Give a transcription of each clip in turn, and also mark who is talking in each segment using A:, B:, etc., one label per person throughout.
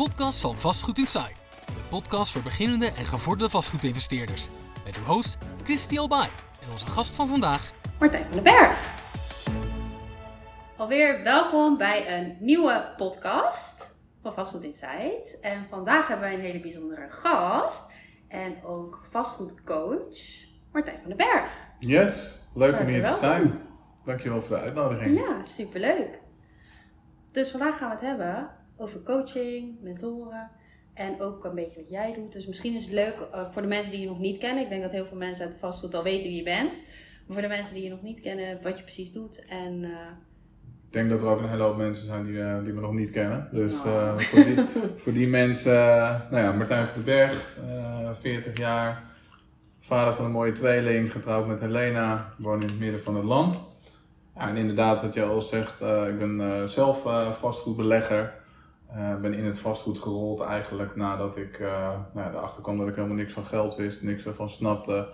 A: podcast van Vastgoed Insight. De podcast voor beginnende en gevorderde vastgoedinvesteerders. Met uw host Christy Albay en onze gast van vandaag
B: Martijn van den Berg. Alweer welkom bij een nieuwe podcast van Vastgoed Insight. En vandaag hebben wij een hele bijzondere gast en ook vastgoedcoach Martijn van den Berg.
C: Yes, leuk om hier te zijn. Dankjewel voor de uitnodiging.
B: Ja, superleuk. Dus vandaag gaan we het hebben over coaching, mentoren en ook een beetje wat jij doet. Dus misschien is het leuk eh, voor de mensen die je nog niet kennen. Ik denk dat heel veel mensen uit de vastgoed al weten wie je bent. Maar voor de mensen die je nog niet kennen, wat je precies doet. En eh,
C: Ik denk dat er ook een hele hoop mensen zijn die, eh, die me nog niet kennen. Dus
B: Oh.
C: eh, voor, die, voor die mensen, nou ja, Martijn van den Berg, eh 40 jaar, vader van een mooie tweeling, getrouwd met Helena, woon in het midden van het land. Ja, en inderdaad, wat je al zegt, ik ben zelf vastgoedbelegger. Eh ben in het vastgoed gerold eigenlijk nadat ik eh nou ja, erachter kwam dat ik helemaal niks van geld wist, niks ervan snapte.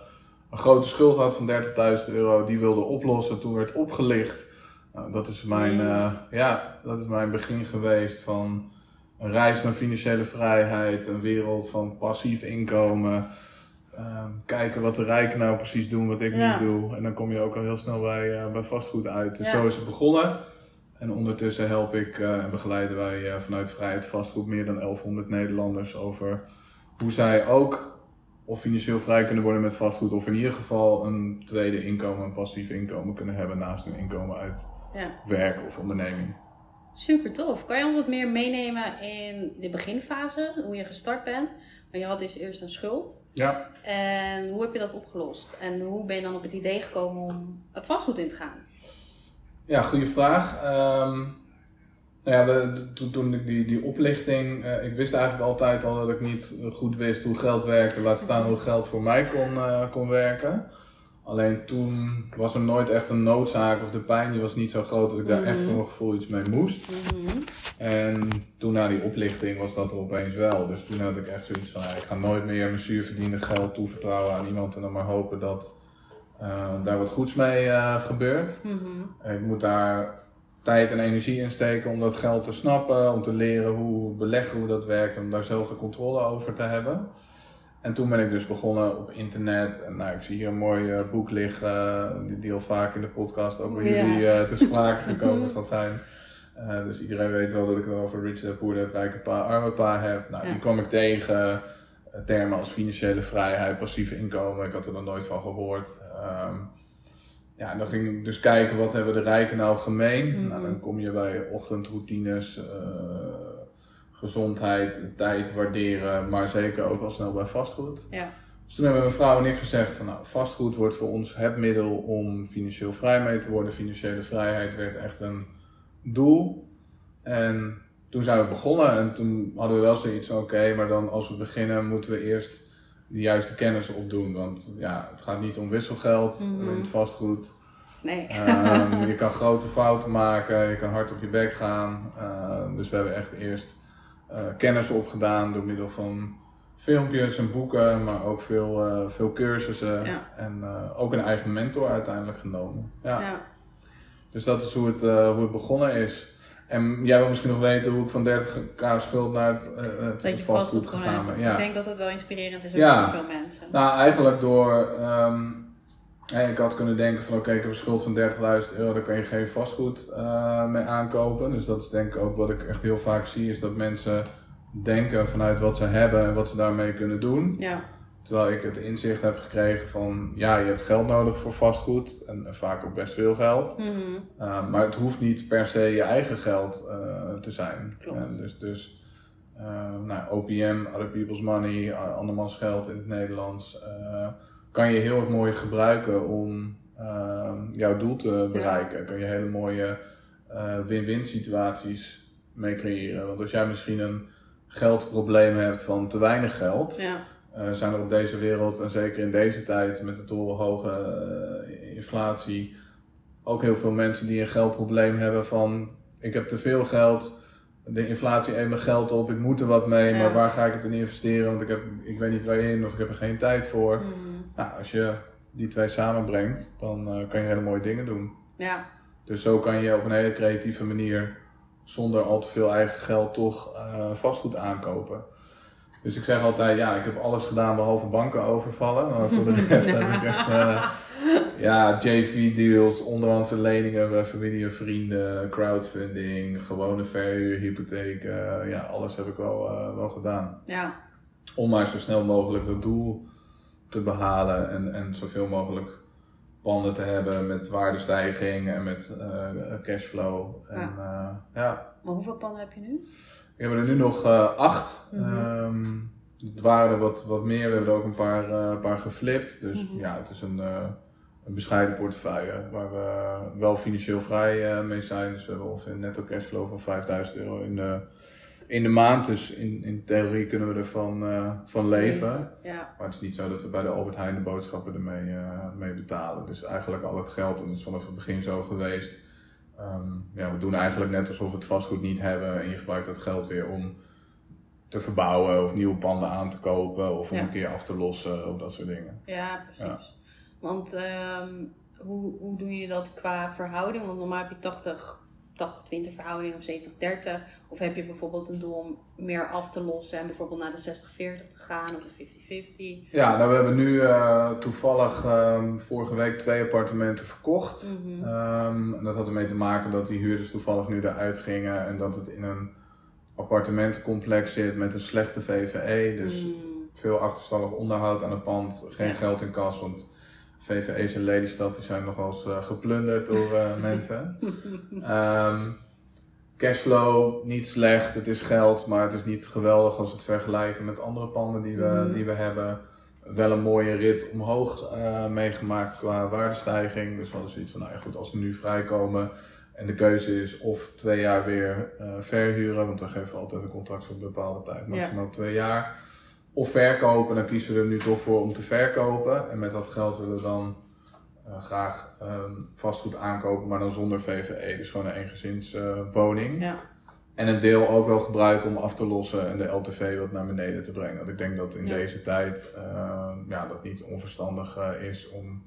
C: Een grote schuld had van 30.000 euro, die wilde oplossen. Toen werd opgelicht. Nou, dat, is mijn, eh, ja, dat is mijn begin geweest van een reis naar financiële vrijheid, een wereld van passief inkomen. Ehm, kijken wat de rijken nou precies doen, wat ik
B: Ja.
C: niet doe. En dan kom je ook al heel snel bij, eh, bij vastgoed uit. Dus
B: Ja.
C: zo is het begonnen. En ondertussen help ik eh, en begeleiden wij eh, vanuit Vrijheid Vastgoed meer dan 1100 Nederlanders over hoe zij ook of financieel vrij kunnen worden met vastgoed, of in ieder geval een tweede inkomen, een passief inkomen kunnen hebben naast een inkomen uit
B: ja,
C: werk of onderneming.
B: super tof. Kan je ons wat meer meenemen in de beginfase, hoe je gestart bent? Want je had dus eerst een schuld.
C: Ja,
B: En hoe heb je dat opgelost? En hoe ben je dan op het idee gekomen om het vastgoed in te gaan?
C: Ja goede vraag. Ehm, nou ja, we- toen, toen ik die, die oplichting, eh, ik wist eigenlijk altijd al dat ik niet goed wist hoe geld werkte, laat staan hoe geld voor mij kon, eh, kon werken. Alleen toen was er nooit echt een noodzaak of de pijn die was niet zo groot dat ik daar echt
B: Mhm.
C: voor mijn gevoel iets mee moest. En toen na die oplichting was dat er opeens wel. Dus toen had ik echt zoiets van, ja, ik ga nooit meer mijn zuurverdiende geld toevertrouwen aan iemand en dan maar hopen dat daar wat goeds mee eh, gebeurt.
B: Mhm.
C: Ik moet daar tijd en energie in steken om dat geld te snappen, om te leren hoe beleggen, hoe dat werkt, om daar zelf de controle over te hebben. En toen ben ik dus begonnen op internet. En nou, ik zie hier een mooi eh, boek liggen, eh, die, die al vaak in de podcast ook bij
B: Ja.
C: jullie eh, te sprake gekomen zal zijn. Eh, dus iedereen weet wel dat ik het over Rich Dad Poor Dad, Rijke Pa, Arme Pa heb. Nou,
B: Ja.
C: die kwam ik tegen. Eh, termen als financiële vrijheid, passief inkomen. Ik had er nog nooit van gehoord. Ehm, ja, en dan ging ik dus kijken wat hebben de rijken nou gemeen.
B: Mhm.
C: Nou, dan kom je bij ochtendroutines, eh, gezondheid, tijd waarderen, maar zeker ook al snel bij vastgoed.
B: Ja.
C: Dus toen hebben mijn vrouw en ik gezegd van nou, vastgoed wordt voor ons het middel om financieel vrij mee te worden. Financiële vrijheid werd echt een doel. En toen zijn we begonnen en toen hadden we wel zoiets van oké, maar dan als we beginnen moeten we eerst de juiste kennis opdoen. Want ja, het gaat niet om wisselgeld
B: Mhm.
C: in het vastgoed.
B: Nee.
C: Ehm, je kan grote fouten maken, je kan hard op je bek gaan. Ehm, dus we hebben echt eerst eh, kennis opgedaan door middel van filmpjes en boeken, maar ook veel, eh, veel cursussen.
B: Ja.
C: En eh, ook een eigen mentor uiteindelijk genomen. Ja.
B: ja.
C: Dus dat is hoe het, hoe het begonnen is. En jij wil misschien nog weten hoe ik van 30k schuld naar het, eh, het
B: Dat je
C: vastgoed gegaan ben. Ja.
B: Ik denk dat het wel inspirerend is
C: Ja.
B: voor veel mensen.
C: Nou, eigenlijk door. ehm, ik had kunnen denken van oké, ik heb een schuld van 30.000 euro, daar kan je geen vastgoed eh, mee aankopen. Dus dat is denk ik ook wat ik echt heel vaak zie, is dat mensen denken vanuit wat ze hebben en wat ze daarmee kunnen doen.
B: Ja.
C: Terwijl ik het inzicht heb gekregen van ja, je hebt geld nodig voor vastgoed en eh, vaak ook best veel geld.
B: Mhm.
C: Uh, maar het hoeft niet per se je eigen geld uh, te zijn. Dus dus uh, nou, OPM, Other People's Money, andermans geld in het Nederlands, kan je heel erg mooi gebruiken om uh, jouw doel te bereiken.
B: Ja.
C: Kan je hele mooie win-win situaties mee creëren. Want als jij misschien een geldprobleem hebt van te weinig geld,
B: Ja.
C: Uh, zijn er op deze wereld, en zeker in deze tijd met de torenhoge uh, inflatie, ook heel veel mensen die een geldprobleem hebben van ik heb te veel geld, de inflatie eet mijn geld op, ik moet er wat mee,
B: Ja.
C: maar waar ga ik het in investeren? Want ik, heb, ik weet niet waarin of ik heb er geen tijd voor.
B: Mhm.
C: Nou, als je die twee samenbrengt, dan uh, kan je hele mooie dingen doen.
B: Ja.
C: Dus zo kan je op een hele creatieve manier zonder al te veel eigen geld toch eh, vastgoed aankopen. Dus ik zeg altijd, ja, ik heb alles gedaan behalve banken overvallen. Maar voor de rest heb ik echt, eh, ja, JV-deals, onderhandse leningen bij familie en vrienden, crowdfunding, gewone verhuur, hypotheken. ja, alles heb ik wel, eh, wel gedaan.
B: Ja,
C: Om maar zo snel mogelijk dat doel te behalen en, en zoveel mogelijk panden te hebben met waardestijging en met eh, cashflow. En, ja. ja,
B: maar hoeveel panden heb je nu?
C: We hebben er nu nog eh, acht. Ehm, het waren er wat, wat meer, we hebben er ook een paar, eh, paar geflipt. Dus
B: Mhm.
C: ja, het is een, eh, een bescheiden portefeuille waar we wel financieel vrij mee zijn. Dus we hebben ongeveer een netto cashflow van 5000 euro in de, in de maand. Dus in, in theorie kunnen we ervan van leven.
B: Ja,
C: Maar het is niet zo dat we bij de Albert Heijn de boodschappen ermee mee betalen. Dus eigenlijk al het geld, en dat is vanaf het begin zo geweest. Ehm, ja, we doen eigenlijk net alsof we het vastgoed niet hebben en je gebruikt dat geld weer om te verbouwen of nieuwe panden aan te kopen of om
B: Ja.
C: een keer af te lossen of dat soort dingen.
B: ja precies. Want ehm, hoe, hoe doen jullie dat qua verhouding? Want normaal heb je 80, 80-20 verhouding of 70-30. Of heb je bijvoorbeeld een doel om meer af te lossen en bijvoorbeeld naar de 60-40 te gaan of de 50-50?
C: Ja, nou we hebben nu eh, toevallig ehm, vorige week twee appartementen verkocht.
B: Mhm.
C: Ehm, en dat had ermee te maken dat die huurders toevallig nu eruit gingen en dat het in een appartementencomplex zit met een slechte VVE. Dus
B: Mm,
C: veel achterstallig onderhoud aan het pand, geen
B: Ja.
C: geld in kas, want VVE's in Lelystad die zijn nog wel eens eh, geplunderd door eh, mensen. Ehm, cashflow niet slecht, het is geld, maar het is niet geweldig als we het vergelijken met andere panden die we,
B: Mhm.
C: die we hebben. Wel een mooie rit omhoog eh, meegemaakt qua waardestijging. Dus we hadden zoiets van, nou ja goed, als we nu vrijkomen en de keuze is of twee jaar weer eh, verhuren, want we geven altijd een contract voor een bepaalde tijd, maximaal twee jaar. Of verkopen, dan kiezen we er nu toch voor om te verkopen. En met dat geld willen we dan eh, graag ehm, vastgoed aankopen, maar dan zonder VVE. Dus gewoon een eengezinswoning.
B: ja,
C: En een deel ook wel gebruiken om af te lossen en de LTV wat naar beneden te brengen. Want ik denk dat in
B: Ja.
C: deze tijd eh, ja, dat niet onverstandig eh, is om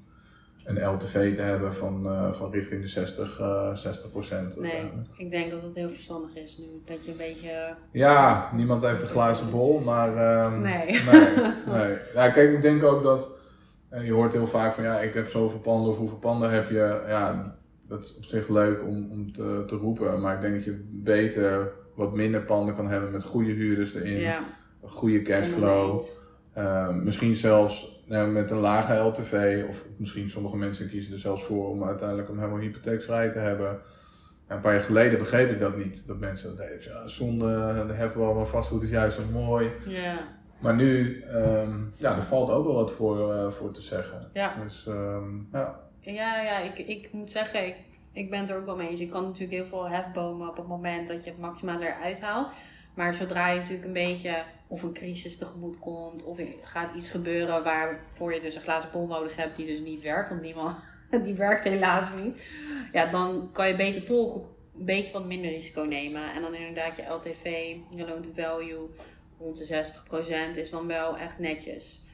C: een LTV te hebben van, eh, van richting de 60, eh 60 procent.
B: nee, ik denk dat het heel verstandig is nu. Dat je een beetje.
C: Ja, niemand heeft een glazen bol, maar... ehm,
B: Nee.
C: Nee, nee. Ja, kijk, ik denk ook dat... eh, je hoort heel vaak van, ja, ik heb zoveel panden of hoeveel panden heb je. Ja, dat is op zich leuk om, om te, te roepen. Maar ik denk dat je beter wat minder panden kan hebben met goede huurders erin.
B: Ja,
C: Een goede cashflow. Eh, misschien zelfs nou, met een lage LTV. Of misschien sommige mensen kiezen er zelfs voor om uiteindelijk hem helemaal hypotheekvrij te hebben. Een paar jaar geleden begreep ik dat niet. Dat mensen dat deden. Ja, zonde, de hefboom maar vastgoed is juist zo mooi.
B: Ja,
C: Maar nu, ehm, ja, er valt ook wel wat voor, eh, voor te zeggen.
B: ja.
C: Dus ehm, ja.
B: Ja, ja ik, ik moet zeggen, ik, ik ben het er ook wel mee eens. Je kan natuurlijk heel veel hefbomen op het moment dat je het maximale eruit haalt. Maar zodra je natuurlijk een beetje of een crisis tegemoet komt, of er gaat iets gebeuren waarvoor je dus een glazen bol nodig hebt die dus niet werkt, want niemand, die werkt helaas niet. Ja, dan kan je beter toch een beetje wat minder risico nemen. En dan inderdaad je LTV, je loan to value, rond de 60% is dan wel echt netjes.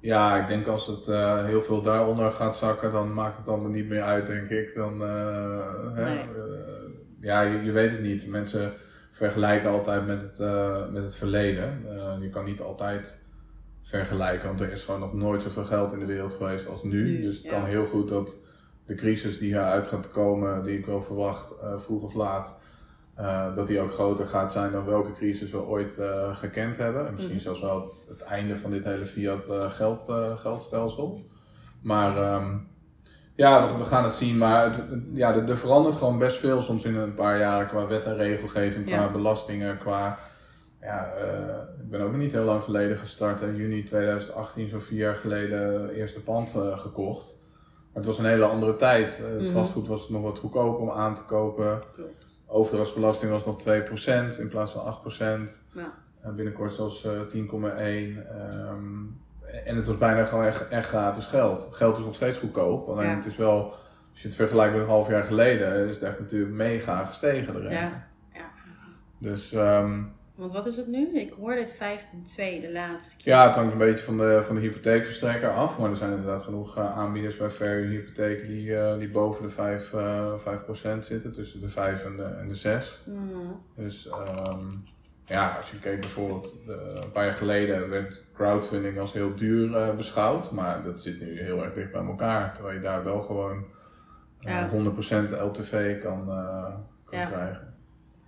C: ja, ik denk als het eh, heel veel daaronder gaat zakken, dan maakt het allemaal niet meer uit, denk ik. Dan, eh, hè, eh, ja, je, je weet het niet. Mensen vergelijken altijd met het, met het verleden. Je kan niet altijd vergelijken, want er is gewoon nog nooit zoveel geld in de wereld geweest als nu.
B: Nu,
C: dus het
B: ja.
C: kan heel goed dat de crisis die hieruit gaat komen, die ik wel verwacht, vroeg of laat, eh, dat die ook groter gaat zijn dan welke crisis we ooit eh, gekend hebben. En misschien
B: Mhm.
C: zelfs wel het einde van dit hele fiat eh, geld, geldstelsel. Maar ehm, ja, we, we gaan het zien. Maar het, ja, er, er verandert gewoon best veel soms in een paar jaren qua wet en regelgeving, qua belastingen, qua... Ja, ik ben ook niet heel lang geleden gestart. In juni 2018, zo'n vier jaar geleden, eerste pand gekocht. Maar het was een hele andere tijd. Het
B: Mhm.
C: vastgoed was nog wat goedkoper om aan te kopen.
B: Klopt.
C: Overdrachtsbelasting was nog 2% in plaats van 8%.
B: Ja.
C: En binnenkort zelfs eh 10,1. Ehm, en het was bijna gewoon echt, echt gratis geld. Het geld is nog steeds goedkoop. Alleen
B: Ja.
C: het is wel, als je het vergelijkt met een half jaar geleden, is het echt natuurlijk mega gestegen de rente.
B: Ja, ja.
C: Dus ehm,
B: Want wat is het nu? Ik hoorde 5,2 de laatste keer.
C: Ja, het hangt een beetje van de, van de hypotheekverstrekker af. Maar er zijn inderdaad genoeg uh, aanbieders bij Fairview hypotheken die, uh, die boven de 5, uh, 5% zitten. Tussen de 5 en de, en de 6.
B: Mm.
C: Dus um, ja, als je kijkt bijvoorbeeld een paar jaar geleden werd crowdfunding als heel duur beschouwd. Maar dat zit nu heel erg dicht bij elkaar. Terwijl je daar wel gewoon ja. 100% LTV kan, kan ja. krijgen.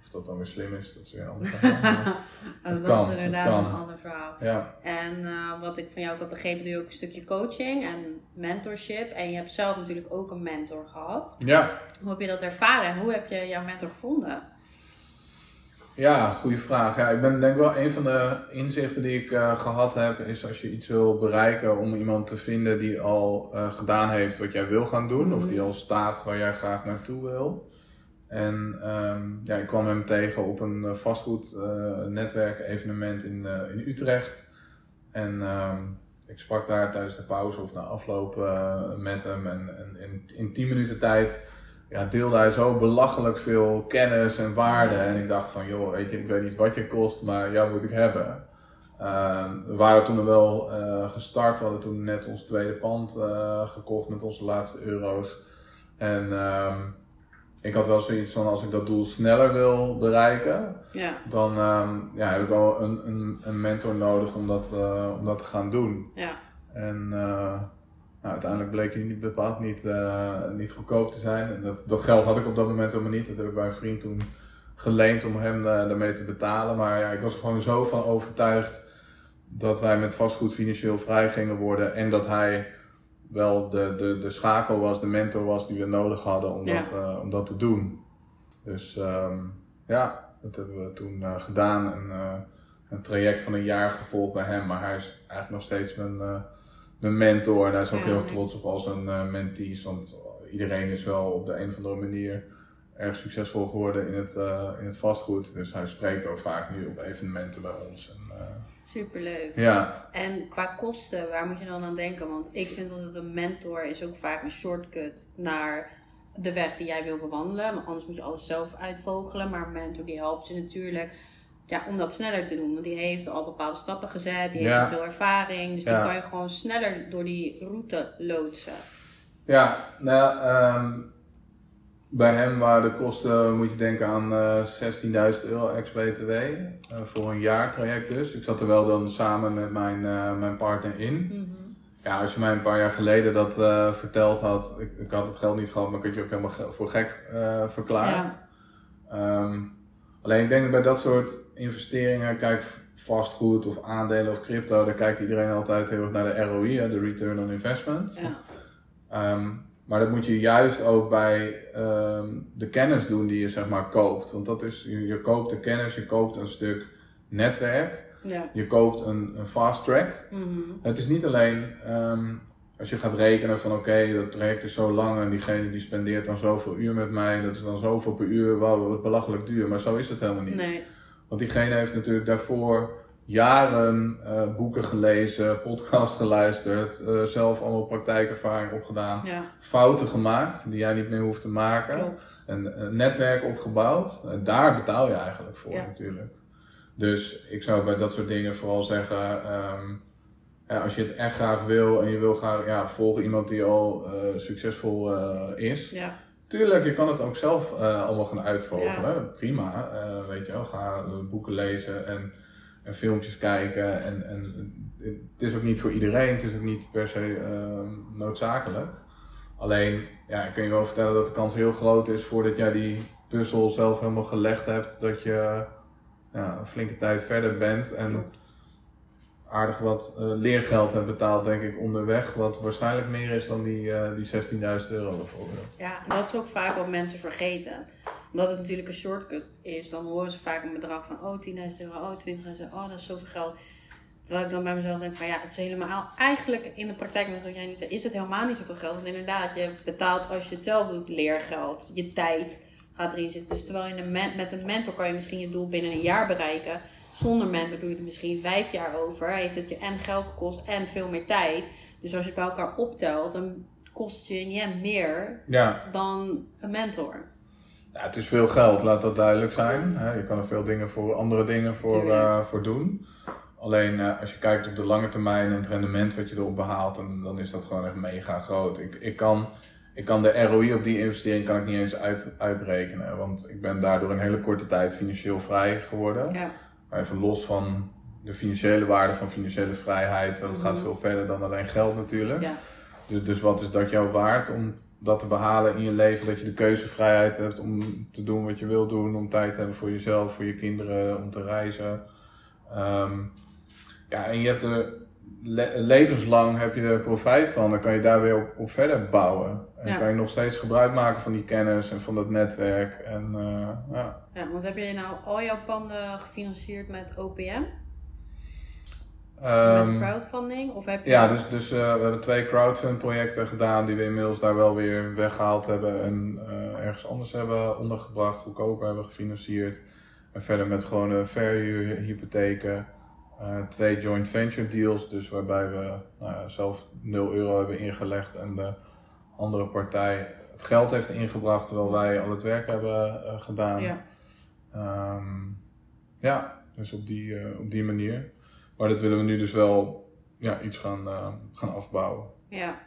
C: Of dat dan weer slim is, dat is weer een ander verhaal.
B: dat kan, is inderdaad een ander verhaal.
C: Ja.
B: En uh, wat ik van jou ook heb begrepen, doe je ook een stukje coaching en mentorship. En je hebt zelf natuurlijk ook een mentor gehad.
C: Ja.
B: Hoe heb je dat ervaren en hoe heb je jouw mentor gevonden?
C: Ja, goede vraag. Ja, ik ben denk wel een van de inzichten die ik uh, gehad heb, is als je iets wil bereiken om iemand te vinden die al uh, gedaan heeft wat jij wil gaan doen, mm -hmm. of die al staat waar jij graag naartoe wil. En um, ja, ik kwam hem tegen op een vastgoednetwerk uh, evenement in, uh, in Utrecht. En um, ik sprak daar tijdens de pauze of na afloop uh, met hem. En, in, in 10 minuten tijd ja, deelde hij zo belachelijk veel kennis en waarde. En ik dacht van, joh, weet je, ik weet niet wat je kost, maar jou moet ik hebben. Uh, we waren toen wel uh, gestart. We hadden toen net ons tweede pand uh, gekocht met onze laatste euro's. En ik had wel zoiets van als ik dat doel sneller wil bereiken,
B: ja.
C: dan um, ja, heb ik wel een, een, een mentor nodig om dat, uh, om dat te gaan doen.
B: Ja.
C: En uh, nou, uiteindelijk bleek hij niet bepaald niet, uh, niet goedkoop te zijn. En dat, dat geld had ik op dat moment helemaal niet. Dat heb ik bij een vriend toen geleend om hem daarmee te betalen. Maar ja, ik was er gewoon zo van overtuigd dat wij met vastgoed financieel vrij gingen worden en dat hij wel de, de, de schakel was, de mentor was die we nodig hadden om,
B: Ja.
C: dat, uh, om dat te doen. Dus ehm, ja, dat hebben we toen uh, gedaan. En, uh, een traject van een jaar gevolgd bij hem, maar hij is eigenlijk nog steeds mijn, mijn mentor. En hij is ook
B: Ja,
C: heel trots op al zijn uh, mentees, want iedereen is wel op de een of andere manier erg succesvol geworden in het, in het vastgoed. Dus hij spreekt ook vaak nu op evenementen bij ons. En,
B: Superleuk.
C: ja,
B: En qua kosten, waar moet je dan aan denken? Want ik vind dat het een mentor is ook vaak een shortcut naar de weg die jij wil bewandelen. Maar anders moet je alles zelf uitvogelen. Maar een mentor die helpt je natuurlijk ja, om dat sneller te doen. Want die heeft al bepaalde stappen gezet. Die heeft
C: Ja.
B: al veel ervaring. Dus
C: Ja.
B: die kan je gewoon sneller door die route loodsen.
C: Ja, nou ehm, bij hem waren de kosten, moet je denken aan eh 16.000 euro ex-BTW. eh, voor een jaartraject dus. Ik zat er wel dan samen met mijn, eh, mijn partner in. Ja, als je mij een paar jaar geleden dat eh, verteld had, ik, ik had het geld niet gehad, maar ik had je ook helemaal ge- voor gek eh, verklaard.
B: Ja.
C: Ehm, alleen ik denk dat bij dat soort investeringen, kijk vastgoed of aandelen of crypto, daar kijkt iedereen altijd heel erg naar de ROI, de Return on Investment.
B: Ja.
C: Ehm, maar dat moet je juist ook bij ehm, de kennis doen die je zeg maar koopt. Want dat is, je, je koopt de kennis, je koopt een stuk netwerk,
B: Ja.
C: je koopt een, een fast track.
B: Mhm.
C: Het is niet alleen ehm, als je gaat rekenen van oké, dat traject is zo lang en diegene die spendeert dan zoveel uur met mij, dat is dan zoveel per uur, wauw, wat belachelijk duur. Maar zo is het helemaal niet.
B: Nee.
C: Want diegene heeft natuurlijk daarvoor jaren eh, boeken gelezen, podcast geluisterd, eh, zelf allemaal praktijkervaring opgedaan,
B: Ja.
C: fouten gemaakt die jij niet meer hoeft te maken,
B: Klopt.
C: een, een netwerk opgebouwd. En daar betaal je eigenlijk voor
B: Ja.
C: natuurlijk. Dus ik zou bij dat soort dingen vooral zeggen, ehm, ja, als je het echt graag wil en je wil graag ja, volgen iemand die al eh, succesvol is,
B: Ja.
C: Tuurlijk, je kan het ook zelf allemaal gaan uitvogelen. Prima, weet je wel. Ga boeken lezen en, en filmpjes kijken. En, en het is ook niet voor iedereen, het is ook niet per se eh, noodzakelijk. Alleen, ja, ik kan je wel vertellen dat de kans heel groot is voordat jij die puzzel zelf helemaal gelegd hebt, dat je ja, een flinke tijd verder bent en
B: Klopt.
C: aardig wat eh, leergeld hebt betaald, denk ik, onderweg. Wat waarschijnlijk meer is dan die, eh, die 16.000 euro bijvoorbeeld.
B: Ja, en dat is ook vaak wat mensen vergeten. Omdat het natuurlijk een shortcut is, dan horen ze vaak een bedrag van oh 10.000 euro, oh 20.000 euro, oh dat is zoveel geld. Terwijl ik dan bij mezelf denk van ja, het is helemaal, eigenlijk in de praktijk, met wat jij nu zei, is het helemaal niet zoveel geld. Want inderdaad, je betaalt als je het zelf doet leergeld, je tijd gaat erin zitten. Dus terwijl je met een mentor kan je misschien je doel binnen een jaar bereiken. Zonder mentor doe je het misschien vijf jaar over. Heeft het je en geld gekost en veel meer tijd. Dus als je het bij elkaar optelt, dan kost je in je meer
C: Ja,
B: dan een mentor.
C: Ja, het is veel geld, laat dat duidelijk zijn. Je kan er veel dingen voor, andere dingen voor, eh, voor doen. Alleen eh, als je kijkt op de lange termijn en het rendement wat je erop behaalt, dan, dan is dat gewoon echt mega groot. Ik, ik, kan, ik kan de ROI op die investering kan ik niet eens uit, uitrekenen. Want ik ben daardoor in hele korte tijd financieel vrij geworden.
B: Ja,
C: Maar even los van de financiële waarde van financiële vrijheid, dat gaat
B: Mhm.
C: veel verder dan alleen geld natuurlijk.
B: ja,
C: Dus, dus wat is dat jou waard om dat te behalen in je leven? Dat je de keuzevrijheid hebt om te doen wat je wil doen, om tijd te hebben voor jezelf, voor je kinderen, om te reizen. Ehm, ja, en je hebt er le- levenslang heb je er profijt van. Dan kan je daar weer op, op verder bouwen. En
B: Ja.
C: kan je nog steeds gebruik maken van die kennis en van dat netwerk. En, eh, ja.
B: ja. Want heb je nou al jouw panden gefinancierd met OPM? Met
C: Ehm,
B: crowdfunding? Of heb je...
C: Ja, dus, dus eh, we hebben twee crowdfund projecten gedaan die we inmiddels daar wel weer weggehaald hebben en eh, ergens anders hebben ondergebracht, goedkoper hebben gefinancierd. En verder met gewone verhuurhypotheken. eh twee joint venture deals, dus waarbij we nou zelf 0 euro hebben ingelegd en de andere partij het geld heeft ingebracht terwijl wij al het werk hebben eh, gedaan.
B: Ja.
C: Ehm, ja, dus op die, eh, op die manier. Maar dat willen we nu dus wel ja, iets gaan, eh, gaan afbouwen.
B: Ja.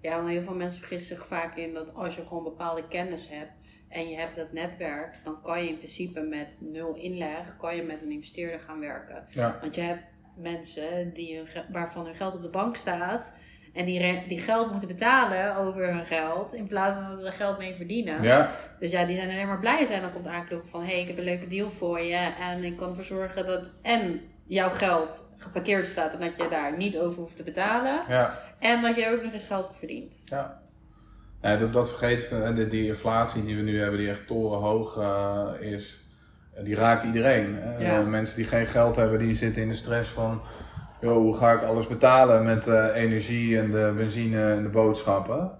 B: ja, want heel veel mensen vergissen zich vaak in dat als je gewoon bepaalde kennis hebt en je hebt dat netwerk, dan kan je in principe met nul inleg, kan je met een investeerder gaan werken.
C: Ja,
B: Want je hebt mensen die hun, waarvan hun geld op de bank staat en die, die geld moeten betalen over hun geld in plaats van dat ze er geld mee verdienen.
C: ja,
B: Dus ja, die zijn alleen maar blij zijn. Dan komt aankloppen van, hé, hey, ik heb een leuke deal voor je. En ik kan ervoor zorgen dat en jouw geld geparkeerd staat en dat je daar niet over hoeft te betalen.
C: ja,
B: En dat je ook nog eens geld verdient.
C: ja. Nee, dat, dat vergeten we. En de- die inflatie die we nu hebben, die echt torenhoog eh, is, eh, die raakt iedereen.
B: Ja.
C: Eh, Mensen die geen geld hebben, die zitten in de stress van... Yo, hoe ga ik alles betalen met de energie en de benzine en de boodschappen?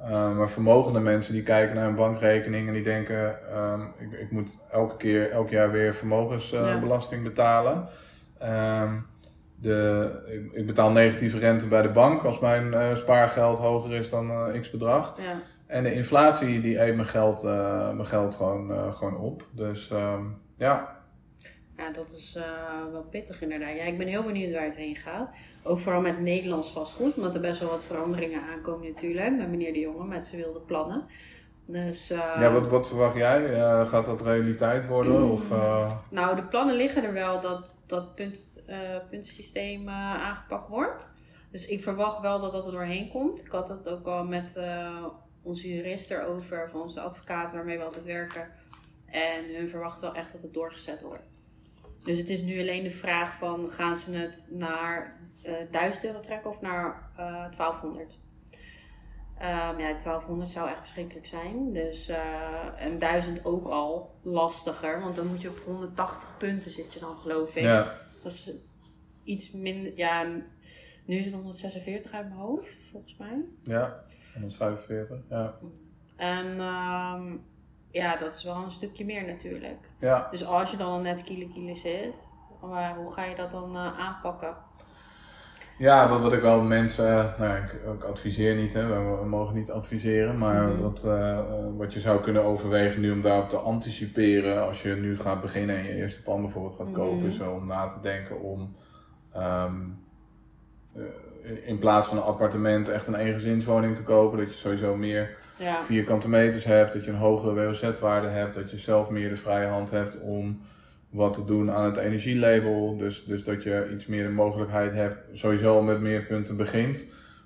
C: Eh, maar vermogende mensen die kijken naar hun bankrekening en die denken: ehm, ik, ik moet elke keer, elk jaar weer vermogensbelasting betalen. Ehm, de, ik, ik betaal negatieve rente bij de bank als mijn eh, spaargeld hoger is dan eh, x bedrag.
B: Ja,
C: En de inflatie die eet mijn geld, eh, mijn geld gewoon, gewoon op. Dus ehm, ja,
B: ja dat is wel pittig inderdaad. Ja, ik ben heel benieuwd waar het heen gaat. Ook vooral met Nederlands vastgoed. Omdat er best wel wat veranderingen aankomen natuurlijk. Met meneer de Jonge, met zijn wilde plannen. Dus,
C: ja wat, wat verwacht jij? Eh, gaat dat realiteit worden? Of, eh,
B: Nou, de plannen liggen er wel dat dat punt, eh, puntensysteem aangepakt wordt. Dus ik verwacht wel dat dat er doorheen komt. Ik had het ook al met onze jurist erover, van onze advocaat waarmee we altijd werken. En hun verwachten wel echt dat het doorgezet wordt. Dus het is nu alleen de vraag van, gaan ze het naar eh 1000 euro trekken of naar eh 1200? Ehm, ja, 1200 zou echt verschrikkelijk zijn. Dus, eh, en 1000 ook al lastiger, want dan moet je op 180 punten zit je dan geloof ik.
C: ja,
B: Dat is iets minder, ja, nu is het 146 uit mijn hoofd, volgens mij.
C: ja, 145. Ja,
B: En ehm, ja, dat is wel een stukje meer natuurlijk.
C: ja.
B: Dus als je dan al net kiele kiele zit, maar hoe ga je dat dan eh, aanpakken?
C: Ja, wat, wat ik wel mensen, nou, ik, ik adviseer niet, hè, we, we mogen niet adviseren, maar
B: Mhm.
C: wat, eh, eh, wat je zou kunnen overwegen nu om daarop te anticiperen als je nu gaat beginnen en je eerste pan bijvoorbeeld gaat kopen,
B: Mhm.
C: is wel om na te denken om ehm, eh, in plaats van een appartement echt een eengezinswoning te kopen, dat je sowieso meer
B: Ja,
C: vierkante meters hebt, dat je een hogere WOZ-waarde hebt, dat je zelf meer de vrije hand hebt om wat te doen aan het energielabel. Dus, dus dat je iets meer de mogelijkheid hebt, sowieso met meer punten begint,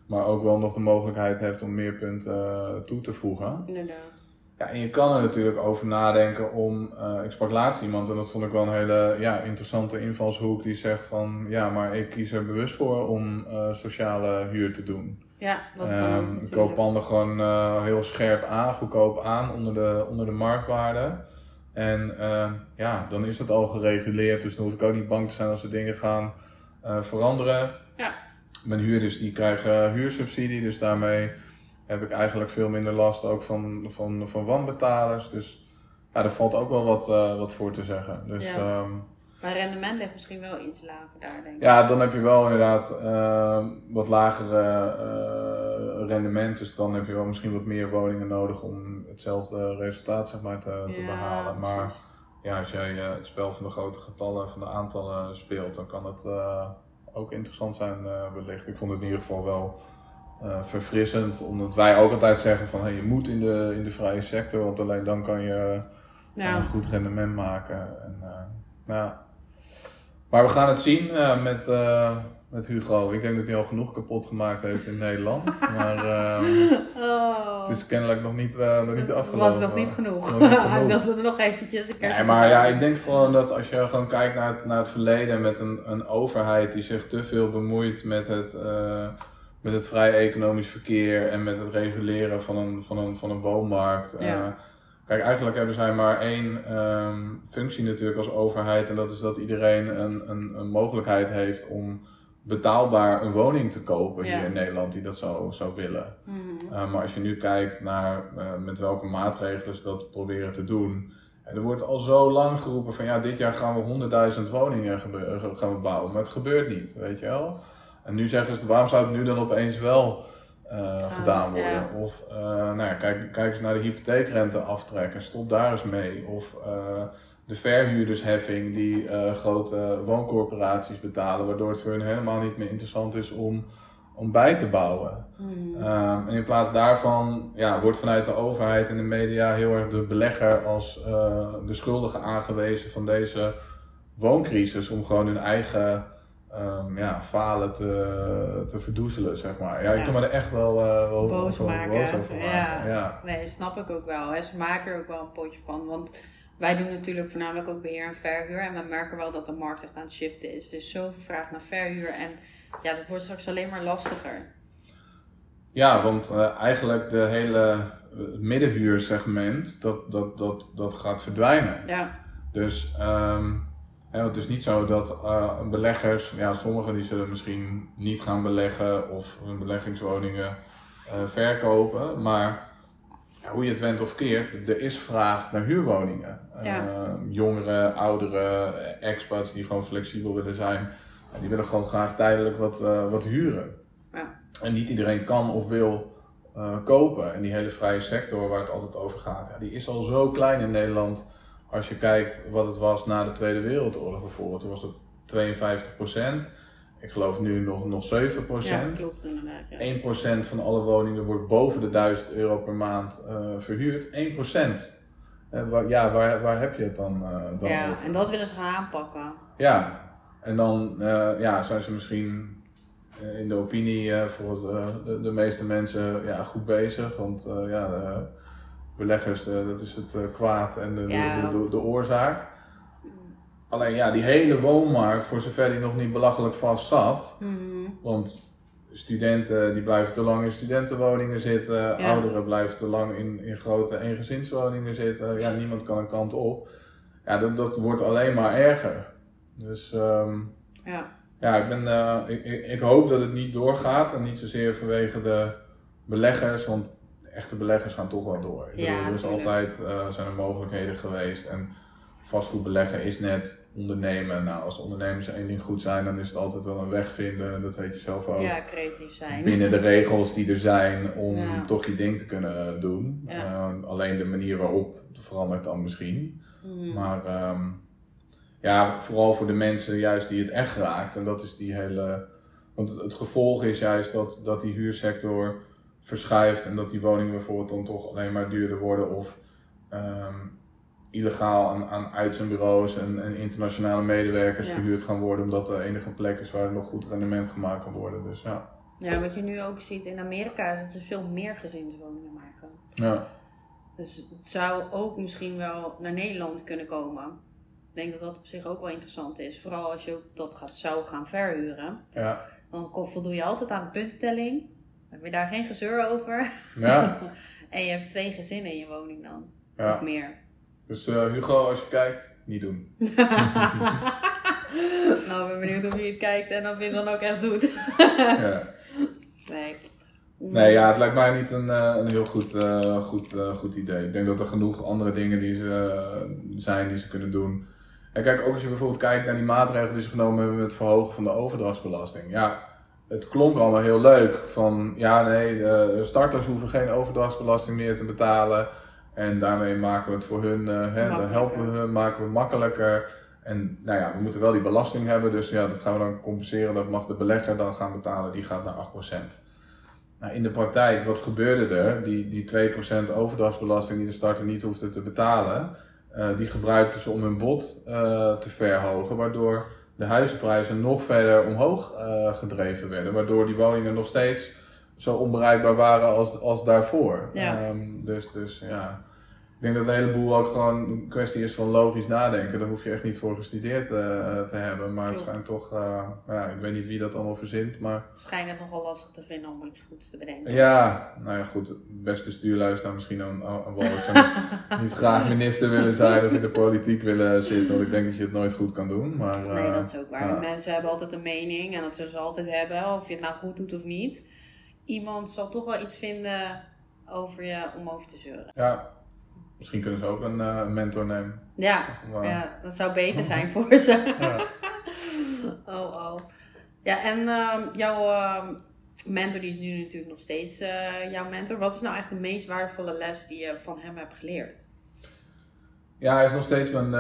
C: maar ook wel nog de mogelijkheid hebt om meer punten eh, toe te voegen.
B: inderdaad.
C: Ja, en je kan er natuurlijk over nadenken om, eh, ik sprak laatst iemand en dat vond ik wel een hele ja, interessante invalshoek, die zegt van, ja, maar ik kies er bewust voor om eh, sociale huur te doen.
B: Ja, dat kan ook
C: ik koop panden gewoon heel scherp aan, goedkoop aan, onder de, onder de marktwaarde. En ehm, ja, dan is het al gereguleerd, dus dan hoef ik ook niet bang te zijn als er dingen gaan eh, veranderen.
B: Ja.
C: Mijn huurders die krijgen huursubsidie, dus daarmee heb ik eigenlijk veel minder last ook van, van, van wanbetalers. Dus ja, daar valt ook wel wat, eh, wat voor te zeggen. Dus
B: Ja.
C: ehm,
B: Maar rendement ligt misschien wel iets lager daar, denk ik.
C: Ja, dan heb je wel inderdaad uh, wat lagere uh, rendement. Dus dan heb je wel misschien wat meer woningen nodig om hetzelfde resultaat zeg maar, te, te
B: Ja,
C: behalen. Maar
B: precies.
C: ja, als jij uh, het spel van de grote getallen, van de aantallen speelt, dan kan het uh, ook interessant zijn wellicht. Ik vond het in ieder geval wel verfrissend, omdat wij ook altijd zeggen van hey, je moet in de, in de vrije sector, want alleen dan kan je
B: Ja.
C: een goed rendement maken. En, ja. Maar we gaan het zien uh, met, uh, met Hugo. Ik denk dat hij al genoeg kapot gemaakt heeft in Nederland. maar ehm,
B: Oh.
C: het is kennelijk nog niet, nog niet
B: Het
C: afgelopen.
B: was nog niet genoeg.
C: Nog niet
B: Hij
C: genoeg.
B: wilde er nog eventjes een keer
C: Nee, maar ja, ik denk gewoon dat als je gewoon kijkt naar het, naar het verleden met een, een overheid die zich te veel bemoeit met het, eh, met het vrij economisch verkeer en met het reguleren van een, van een, van een woonmarkt.
B: Ja.
C: Eh, kijk, eigenlijk hebben zij maar één ehm, functie natuurlijk als overheid en dat is dat iedereen een, een, een mogelijkheid heeft om betaalbaar een woning te kopen
B: Ja.
C: hier in Nederland die dat zou, zou willen.
B: Mhm.
C: Uh, maar als je nu kijkt naar uh, met welke maatregelen ze dat proberen te doen. Er wordt al zo lang geroepen van ja, dit jaar gaan we 100.000 woningen gebe- gaan we bouwen. Maar het gebeurt niet, weet je wel. En nu zeggen ze, waarom zou het nu dan opeens wel uh, gedaan worden?
B: ja.
C: Of uh, nou ja, kijk, kijk eens naar de hypotheekrente aftrekken, stop daar eens mee. Of uh, de verhuurdersheffing die grote wooncorporaties betalen, waardoor het voor hun helemaal niet meer interessant is om, om bij te bouwen.
B: Mhm.
C: Um, en in plaats daarvan ja, wordt vanuit de overheid en de media heel erg de belegger als de schuldige aangewezen van deze wooncrisis om gewoon hun eigen um, ja, falen te, te verdoezelen, zeg maar. Ja, ik
B: Ja.
C: kan me er echt wel, uh, wel
B: Boos
C: wel
B: maken.
C: boos over maken.
B: Ja.
C: Ja.
B: Nee, snap ik ook wel. Hè. Ze maken er ook wel een potje van. Want wij doen natuurlijk voornamelijk ook beheer en verhuur. En we merken wel dat de markt echt aan het shiften is. Dus zoveel vraag naar verhuur. En ja, dat wordt straks alleen maar lastiger.
C: Ja, want uh, eigenlijk de hele het middenhuursegment, dat, dat, dat, dat gaat verdwijnen.
B: Ja,
C: Dus um, hè, het is niet zo dat uh, beleggers, ja, sommigen die zullen misschien niet gaan beleggen of hun beleggingswoningen uh, verkopen, maar ja, hoe je het went of keert, er is vraag naar huurwoningen.
B: Ja.
C: Uh, jongeren, ouderen, expats die gewoon flexibel willen zijn, die willen gewoon graag tijdelijk wat, wat huren.
B: Ja.
C: En niet iedereen kan of wil kopen. En die hele vrije sector waar het altijd over gaat, ja, die is al zo klein in Nederland. Als je kijkt wat het was na de Tweede Wereldoorlog bijvoorbeeld, toen was het 52 procent. Ik geloof nu nog, nog 7 procent.
B: ja klopt inderdaad. Ja.
C: 1 procent van alle woningen wordt boven de 1000 euro per maand uh, verhuurd. 1 procent. Uh, waar, ja, waar, waar heb je het dan, uh, dan
B: ja,
C: over?
B: en dat willen ze gaan aanpakken.
C: Ja, en dan ja, zijn ze misschien in de opinie voor de, de, meeste mensen ja, goed bezig. Want ja, beleggers, dat is het kwaad en de,
B: Ja.
C: de, de, de, oorzaak. Alleen ja, die hele woonmarkt, voor zover die nog niet belachelijk vast zat.
B: Mm
C: Want studenten die blijven te lang in studentenwoningen zitten.
B: Ja.
C: Ouderen blijven te lang in, in grote eengezinswoningen zitten. Ja, niemand kan een kant op. Ja, dat, dat wordt alleen maar erger. Dus um,
B: Ja.
C: ja, ik, ben, uh, ik, ik, ik, hoop dat het niet doorgaat. En niet zozeer vanwege de beleggers, want echte beleggers gaan toch wel door. Ik bedoel, er is altijd uh, zijn er mogelijkheden geweest. En vastgoed beleggen is net ondernemen. Nou, als ondernemers één ding goed zijn, dan is het altijd wel een weg vinden. Dat weet je zelf ook.
B: ja, creatief zijn.
C: Binnen de regels die er zijn om
B: Ja.
C: toch je ding te kunnen doen.
B: Ja.
C: Uh, alleen de manier waarop verandert dan misschien.
B: Mhm.
C: Maar um, ja, vooral voor de mensen juist die het echt raakt. En dat is die hele. Want het, het gevolg is juist dat, dat die huursector verschuift en dat die woningen bijvoorbeeld dan toch alleen maar duurder worden of um, illegaal aan, aan uitzendbureaus en, en internationale medewerkers
B: Ja.
C: verhuurd gaan worden, omdat de enige plek is waar er nog goed rendement gemaakt kan worden. Dus ja.
B: Ja, wat je nu ook ziet in Amerika is dat ze veel meer gezinswoningen maken.
C: ja.
B: Dus het zou ook misschien wel naar Nederland kunnen komen. Ik denk dat dat op zich ook wel interessant is. Vooral als je dat gaat, zou gaan verhuren.
C: Ja.
B: Dan voldoe je altijd aan de puntentelling. Heb je daar geen gezeur over.
C: Ja.
B: en je hebt twee gezinnen in je woning dan.
C: ja.
B: Of meer.
C: Dus uh, Hugo, als je kijkt, niet doen.
B: nou, ik ben benieuwd of je het kijkt en of je het dan ook echt doet.
C: ja.
B: nee.
C: Nee, ja, het lijkt mij niet een, uh, een heel goed, uh, goed, uh, goed idee. Ik denk dat er genoeg andere dingen die ze, zijn die ze kunnen doen. En kijk, ook als je bijvoorbeeld kijkt naar die maatregelen die ze genomen hebben met het verhogen van de overdrachtsbelasting. Ja, het klonk allemaal heel leuk. Van ja, nee, de starters hoeven geen overdrachtsbelasting meer te betalen. En daarmee maken we het voor hun, uh, hè, dan helpen we hun, maken we het makkelijker. En nou ja, we moeten wel die belasting hebben, dus ja, dat gaan we dan compenseren. Dat mag de belegger dan gaan betalen, die gaat naar 8%. Nou, in de praktijk, wat gebeurde er? Die, die 2% overdrachtsbelasting die de starter niet hoefde te betalen, uh, die gebruikten ze om hun bod uh, te verhogen, waardoor de huizenprijzen nog verder omhoog uh, gedreven werden. Waardoor die woningen nog steeds zo onbereikbaar waren als, als daarvoor.
B: Ja.
C: Um, dus, dus ja. Ik denk dat een heleboel ook gewoon een kwestie is van logisch nadenken. Daar hoef je echt niet voor gestudeerd uh, te hebben. Maar het schijnt toch, uh, ja, ik weet niet wie dat allemaal verzint. Maar...
B: Schijnt het nogal lastig te vinden om iets goeds te bedenken.
C: Ja, nou ja goed, het beste stuurluisteraar misschien aan, aan wel. Ik zou niet graag minister willen zijn of in de politiek willen zitten. Want ik denk dat je het nooit goed kan doen. Maar, uh,
B: nee, dat is ook waar. Ja. Mensen hebben altijd een mening en dat zullen ze altijd hebben. Of je het nou goed doet of niet. Iemand zal toch wel iets vinden over je om over te zeuren.
C: Ja, Misschien kunnen ze ook een, uh, een mentor nemen.
B: Ja, wow. ja, dat zou beter zijn voor ze. Ja. oh, oh. Ja, en uh, jouw uh, mentor die is nu natuurlijk nog steeds uh, jouw mentor. Wat is nou echt de meest waardevolle les die je van hem hebt geleerd?
C: Ja, hij is nog steeds mijn,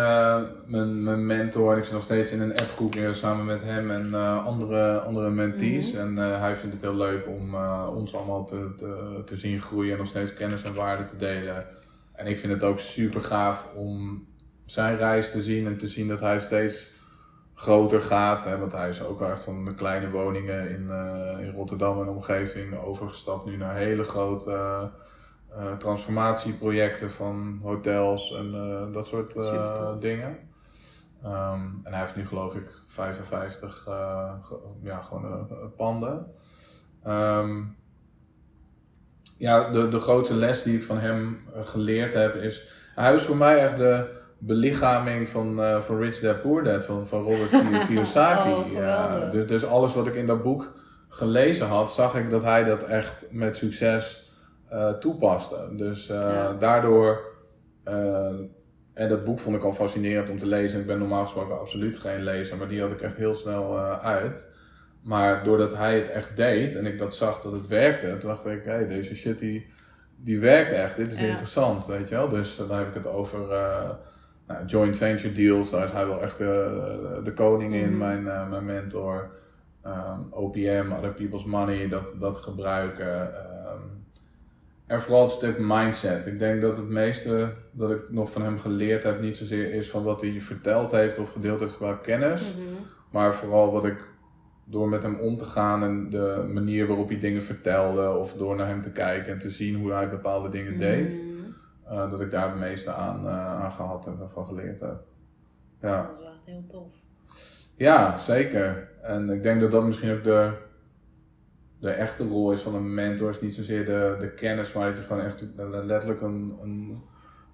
C: mijn, mijn mentor. Ik zit nog steeds in een appgroep samen met hem en andere, andere mentees. Mm -hmm. En hij vindt het heel leuk om ons allemaal te, te, te zien groeien en nog steeds kennis en waarde te delen. En ik vind het ook super gaaf om zijn reis te zien en te zien dat hij steeds groter gaat. Hè, want hij is ook echt van de kleine woningen in, uh, in Rotterdam en omgeving overgestapt nu naar hele grote uh, uh, transformatieprojecten van hotels en dat soort dingen. Um, en hij heeft nu geloof ik 55 ja, gewoon panden. Um, ja, de, de grootste les die ik van hem geleerd heb is. Hij is voor mij echt de belichaming van, uh, van Rich Dad Poor Dad, van, van Robert Kiyosaki.
B: oh,
C: ja, dus, dus alles wat ik in dat boek gelezen had, zag ik dat hij dat echt met succes uh, toepaste. Dus uh, ja. daardoor. en dat boek vond ik al fascinerend om te lezen. Ik ben normaal gesproken absoluut geen lezer, maar die had ik echt heel snel uit. Maar doordat hij het echt deed en ik dat zag dat het werkte, toen dacht ik, hé, hey, deze shit die, die werkt echt, dit is ja. interessant, weet je wel. Dus dan heb ik het over uh, nou, joint venture deals, daar is hij wel echt uh, de koning in, mm -hmm. mijn, uh, mijn mentor. Um, OPM, Other People's Money, dat, dat gebruiken. Um, en vooral het stuk mindset. Ik denk dat het meeste dat ik nog van hem geleerd heb, niet zozeer is van wat hij verteld heeft of gedeeld heeft qua kennis,
B: mm -hmm.
C: maar vooral wat ik door met hem om te gaan en de manier waarop hij dingen vertelde, of door naar hem te kijken en te zien hoe hij bepaalde dingen deed,
B: Mm.
C: uh, dat ik daar het meeste aan, uh, aan gehad heb en van geleerd heb. Ja.
B: Dat is echt heel tof.
C: ja, zeker. En ik denk dat dat misschien ook de, de echte rol is van een mentor, is niet zozeer de, de kennis, maar dat je gewoon echt letterlijk een, een,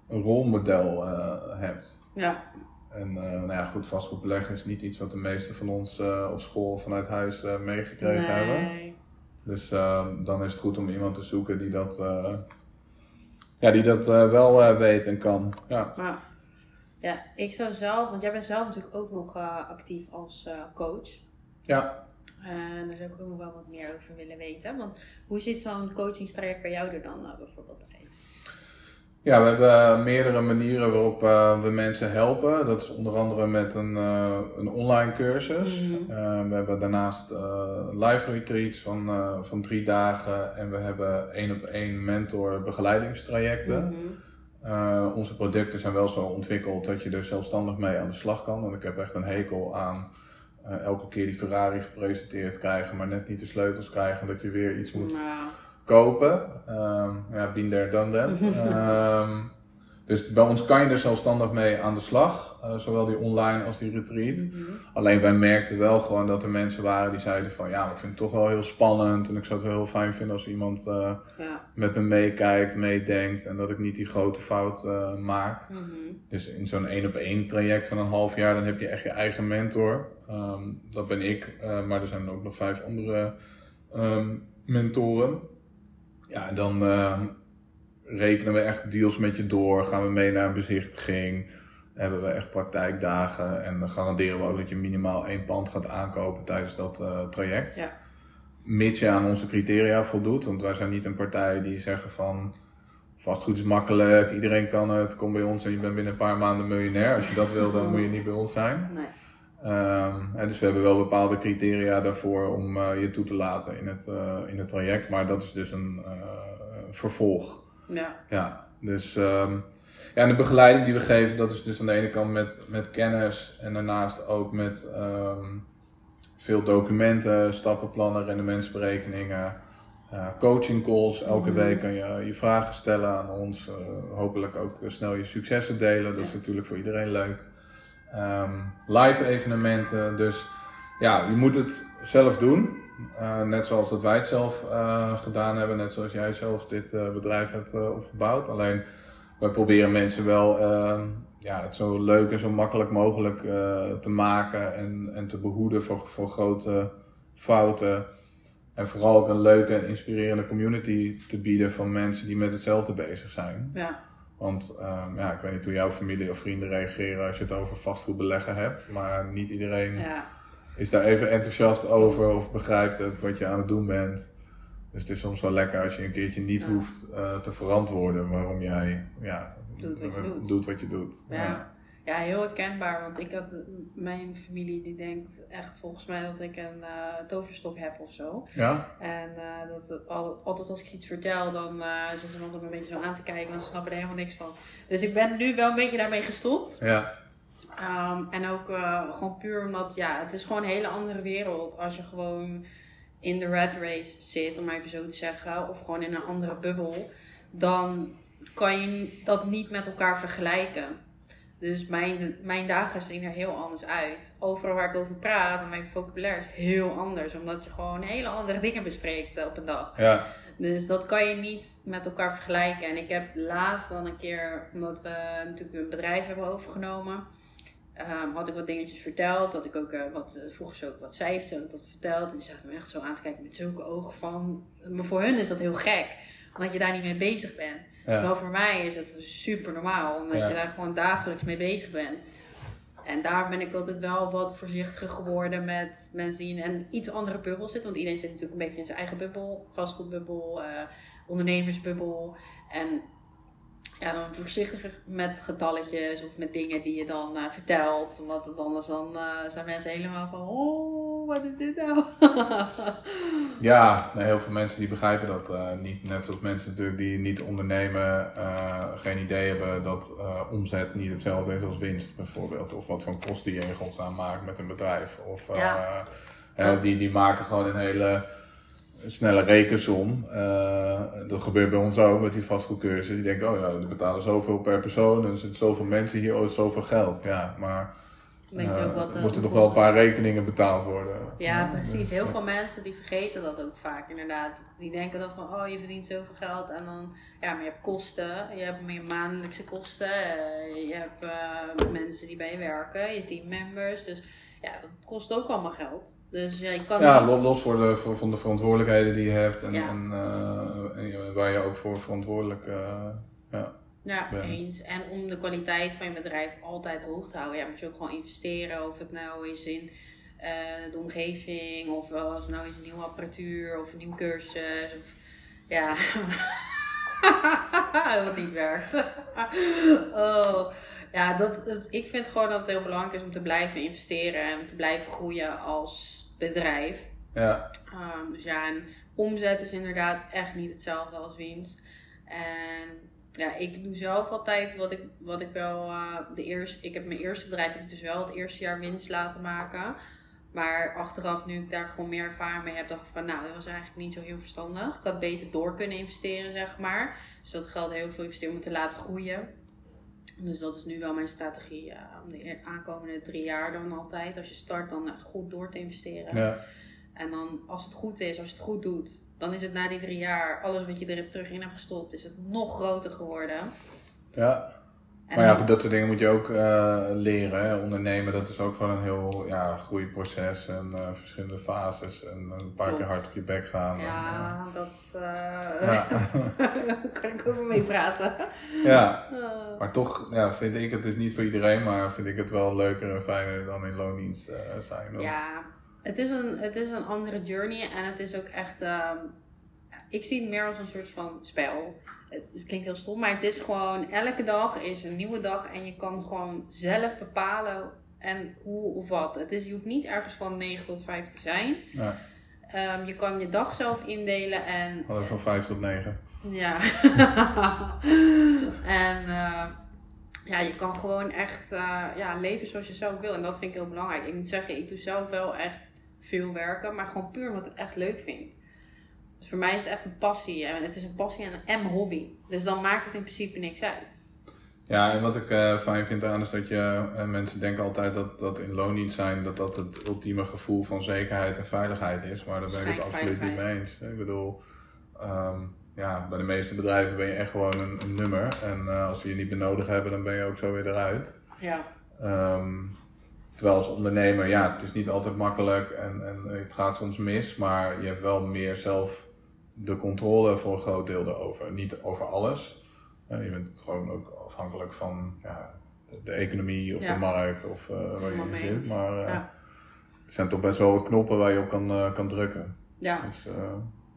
C: een rolmodel uh, hebt.
B: Ja.
C: En uh, nou ja, goed, vastgoed beleggen is niet iets wat de meesten van ons uh, op school vanuit huis uh, meegekregen
B: nee.
C: hebben. Dus dan is het goed om iemand te zoeken die dat, ja, die dat wel weet en kan. Ja.
B: Maar ja, ik zou zelf, want jij bent zelf natuurlijk ook nog actief als coach.
C: Ja.
B: En daar zou ik ook nog wel wat meer over willen weten. Want hoe ziet zo'n coachingstraject bij jou er dan bijvoorbeeld uit?
C: Ja, we hebben meerdere manieren waarop uh, we mensen helpen. Dat is onder andere met een, uh, een online cursus.
B: Mm -hmm.
C: uh, we hebben daarnaast live retreats van, van drie dagen. En we hebben één op één mentor begeleidingstrajecten.
B: Mm
C: -hmm. onze producten zijn wel zo ontwikkeld dat je er zelfstandig mee aan de slag kan. Want ik heb echt een hekel aan elke keer die Ferrari gepresenteerd krijgen, maar net niet de sleutels krijgen. Dat je weer iets moet...
B: Nou
C: kopen. Um, ja, been there, done that. um, dus bij ons kan je er zelfstandig mee aan de slag, uh, zowel die online als die retreat.
B: Mm -hmm.
C: Alleen wij merkten wel gewoon dat er mensen waren die zeiden van ja, ik vind het toch wel heel spannend en ik zou het wel heel fijn vinden als iemand uh,
B: ja.
C: met me meekijkt, meedenkt en dat ik niet die grote fout uh, maak.
B: Mm -hmm.
C: Dus in zo'n één op één traject van een half jaar, dan heb je echt je eigen mentor. Um, dat ben ik, maar er zijn ook nog vijf andere mentoren. Ja, en dan uh, rekenen we echt deals met je door. Gaan we mee naar een bezichtiging. hebben we echt praktijkdagen en dan garanderen we ook dat je minimaal één pand gaat aankopen tijdens dat eh, traject.
B: Ja.
C: Mits je aan onze criteria voldoet, want wij zijn niet een partij die zeggen van vastgoed is makkelijk, iedereen kan het, kom bij ons en je bent binnen een paar maanden miljonair. Als je dat wil, dan moet je niet bij ons zijn.
B: Nee.
C: Ehm, dus we hebben wel bepaalde criteria daarvoor om eh, je toe te laten in het, eh, in het traject, maar dat is dus een eh, vervolg.
B: Ja.
C: Ja, dus ehm, ja, en de begeleiding die we geven, dat is dus aan de ene kant met, met kennis en daarnaast ook met ehm, veel documenten, stappenplannen, rendementsberekeningen, coaching calls. Elke
B: Mhm.
C: week kan je je vragen stellen aan ons, hopelijk ook snel je successen delen, dat is natuurlijk voor iedereen leuk. Ehm, live evenementen, dus ja, je moet het zelf doen. Uh, net zoals dat wij het zelf uh, gedaan hebben, net zoals jij zelf dit uh, bedrijf hebt opgebouwd. Alleen wij proberen mensen wel ehm, ja, het zo leuk en zo makkelijk mogelijk te maken en, en te behoeden voor, voor grote fouten. En vooral ook een leuke en inspirerende community te bieden van mensen die met hetzelfde bezig zijn.
B: Ja.
C: Want um, ja, ik weet niet hoe jouw familie of vrienden reageren als je het over vastgoed beleggen hebt, maar niet iedereen
B: Ja.
C: is daar even enthousiast over of begrijpt het wat je aan het doen bent. Dus het is soms wel lekker als je een keertje niet
B: Ja.
C: hoeft uh, te verantwoorden waarom jij ja,
B: Doet wat je doet.
C: doet wat je doet.
B: Ja. Ja, heel herkenbaar. Want ik had mijn familie die denkt echt volgens mij dat ik een uh, toverstok heb of zo.
C: Ja?
B: En uh, dat het, al, altijd als ik iets vertel, dan uh, zitten ze altijd een beetje zo aan te kijken. Dan snappen er helemaal niks van. Dus ik ben nu wel een beetje daarmee gestopt.
C: Ja.
B: Um, en ook gewoon puur omdat, ja, het is gewoon een hele andere wereld als je gewoon in de red race zit, om maar even zo te zeggen, of gewoon in een andere bubbel, dan kan je dat niet met elkaar vergelijken. Dus mijn, mijn dagen zien er heel anders uit. Overal waar ik over praat, en mijn vocabulaire is heel anders, omdat je gewoon hele andere dingen bespreekt uh, op een dag.
C: Ja.
B: Dus dat kan je niet met elkaar vergelijken. En ik heb laatst dan een keer, omdat we natuurlijk een bedrijf hebben overgenomen, um, had ik wat dingetjes verteld. Dat ik ook uh, wat, uh, vroeg ze ook wat had ik dat verteld. En die zaten me echt zo aan te kijken met zulke ogen van. Maar voor hun is dat heel gek, omdat je daar niet mee bezig bent. Ja. Terwijl voor mij is het super normaal, omdat ja. je daar gewoon dagelijks mee bezig bent. En daar ben ik altijd wel wat voorzichtiger geworden met mensen die in een iets andere bubbel zitten. Want iedereen zit natuurlijk een beetje in zijn eigen bubbel, vastgoedbubbel, uh, ondernemersbubbel. En ja, dan voorzichtiger met getalletjes of met dingen die je dan uh, vertelt. Omdat het anders dan uh, zijn mensen helemaal van, oh, wat is dit nou?
C: ja, nou, heel veel mensen die begrijpen dat uh, niet. Net zoals mensen natuurlijk die niet ondernemen, geen idee hebben dat omzet niet hetzelfde is als winst bijvoorbeeld. Of wat voor kosten je in godsnaam maakt met een bedrijf. Of
B: ja.
C: die, die maken gewoon een hele snelle rekensom. Uh, dat gebeurt bij ons ook met die vastgoedcursus. Die denken, oh ja, die betalen zoveel per persoon en er zitten zoveel mensen hier, oh, is zoveel geld. Ja, maar uh,
B: wat,
C: er moeten nog wel een paar rekeningen betaald worden.
B: Ja, precies. Heel veel mensen die vergeten dat ook vaak inderdaad. Die denken dan van, oh je verdient zoveel geld en dan, ja, maar je hebt kosten. Je hebt meer maandelijkse kosten. Je hebt uh, mensen die bij je werken, je teammembers. Dus ja, dat kost ook allemaal geld. Dus ja, je kan
C: ja, los, los voor de, voor, van de verantwoordelijkheden die je hebt en,
B: Ja.
C: en, uh, en waar je ook voor verantwoordelijk uh, ja,
B: Ja,
C: bent.
B: eens. En om de kwaliteit van je bedrijf altijd hoog te houden, ja, moet je ook gewoon investeren. Of het nou is in eh, de omgeving, of wel als het nou is een nieuwe apparatuur, of een nieuwe cursus. Of, ja, wat niet werkt. oh. Ja, dat, dat, ik vind gewoon dat het heel belangrijk is om te blijven investeren en te blijven groeien als bedrijf.
C: Ja,
B: Um, dus ja, en omzet is inderdaad echt niet hetzelfde als winst. En ja, ik doe zelf altijd wat ik, wat ik wel uh, de eerste, ik heb mijn eerste bedrijf heb ik dus wel het eerste jaar winst laten maken. Maar achteraf, nu ik daar gewoon meer ervaring mee heb, dacht ik van nou, dat was eigenlijk niet zo heel verstandig. Ik had beter door kunnen investeren, zeg maar. Dus dat geld heel veel investeren om te laten groeien. Dus dat is nu wel mijn strategie uh, om de aankomende drie jaar dan altijd. Als je start, dan uh, goed door te investeren.
C: ja,
B: En dan als het goed is, als je het goed doet, dan is het na die drie jaar, alles wat je er terug in hebt gestopt, is het nog groter geworden.
C: ja.
B: En
C: Maar ja, dat soort dingen moet je ook eh, leren. Hè. Ondernemen, dat is ook gewoon een heel ja, groeiproces en eh, verschillende fases. En een paar keer hard op je bek gaan.
B: Ja, dat eh
C: Ja.
B: kan ik over mee praten.
C: ja, maar toch ja, vind ik het is niet voor iedereen, maar vind ik het wel leuker en fijner dan in loondienst zijn. Want-
B: ja, het is, een, het is een andere journey en het is ook echt. ehm, ik zie het meer als een soort van spel. Het, klinkt heel stom, maar het is gewoon elke dag is een nieuwe dag en je kan gewoon zelf bepalen en hoe of wat. Het is, je hoeft niet ergens van 9 tot 5 te zijn.
C: Ja,
B: Ehm, je kan je dag zelf indelen en
C: hadden we van 5 tot 9.
B: Ja. en eh, ja, je kan gewoon echt eh, ja, leven zoals je zelf wil. En dat vind ik heel belangrijk. Ik moet zeggen, ik doe zelf wel echt veel werken, maar gewoon puur omdat ik het echt leuk vind. Dus voor mij is het echt een passie. En het is een passie en, en mijn hobby. Dus dan maakt het in principe niks uit.
C: Ja, en wat ik eh, fijn vind aan is dat je, eh, mensen denken altijd dat, dat in loondienst zijn, dat dat het ultieme gevoel van zekerheid en veiligheid is. Maar daar ben ik het absoluut niet mee eens. Ik bedoel, ehm, ja, bij de meeste bedrijven ben je echt gewoon een, een nummer. En eh, als we je niet meer nodig hebben, dan ben je ook zo weer eruit.
B: Ja,
C: Ehm, terwijl als ondernemer, ja, het is niet altijd makkelijk en, en het gaat soms mis, maar je hebt wel meer zelf de controle voor een groot deel erover. Niet over alles. Je bent gewoon ook afhankelijk van ja, de, de economie of
B: Ja.
C: de markt of eh, waar je in
B: mee
C: zit. Maar eh,
B: Ja.
C: er zijn toch best wel wat knoppen waar je op kan, eh, kan drukken.
B: ja.
C: Dus,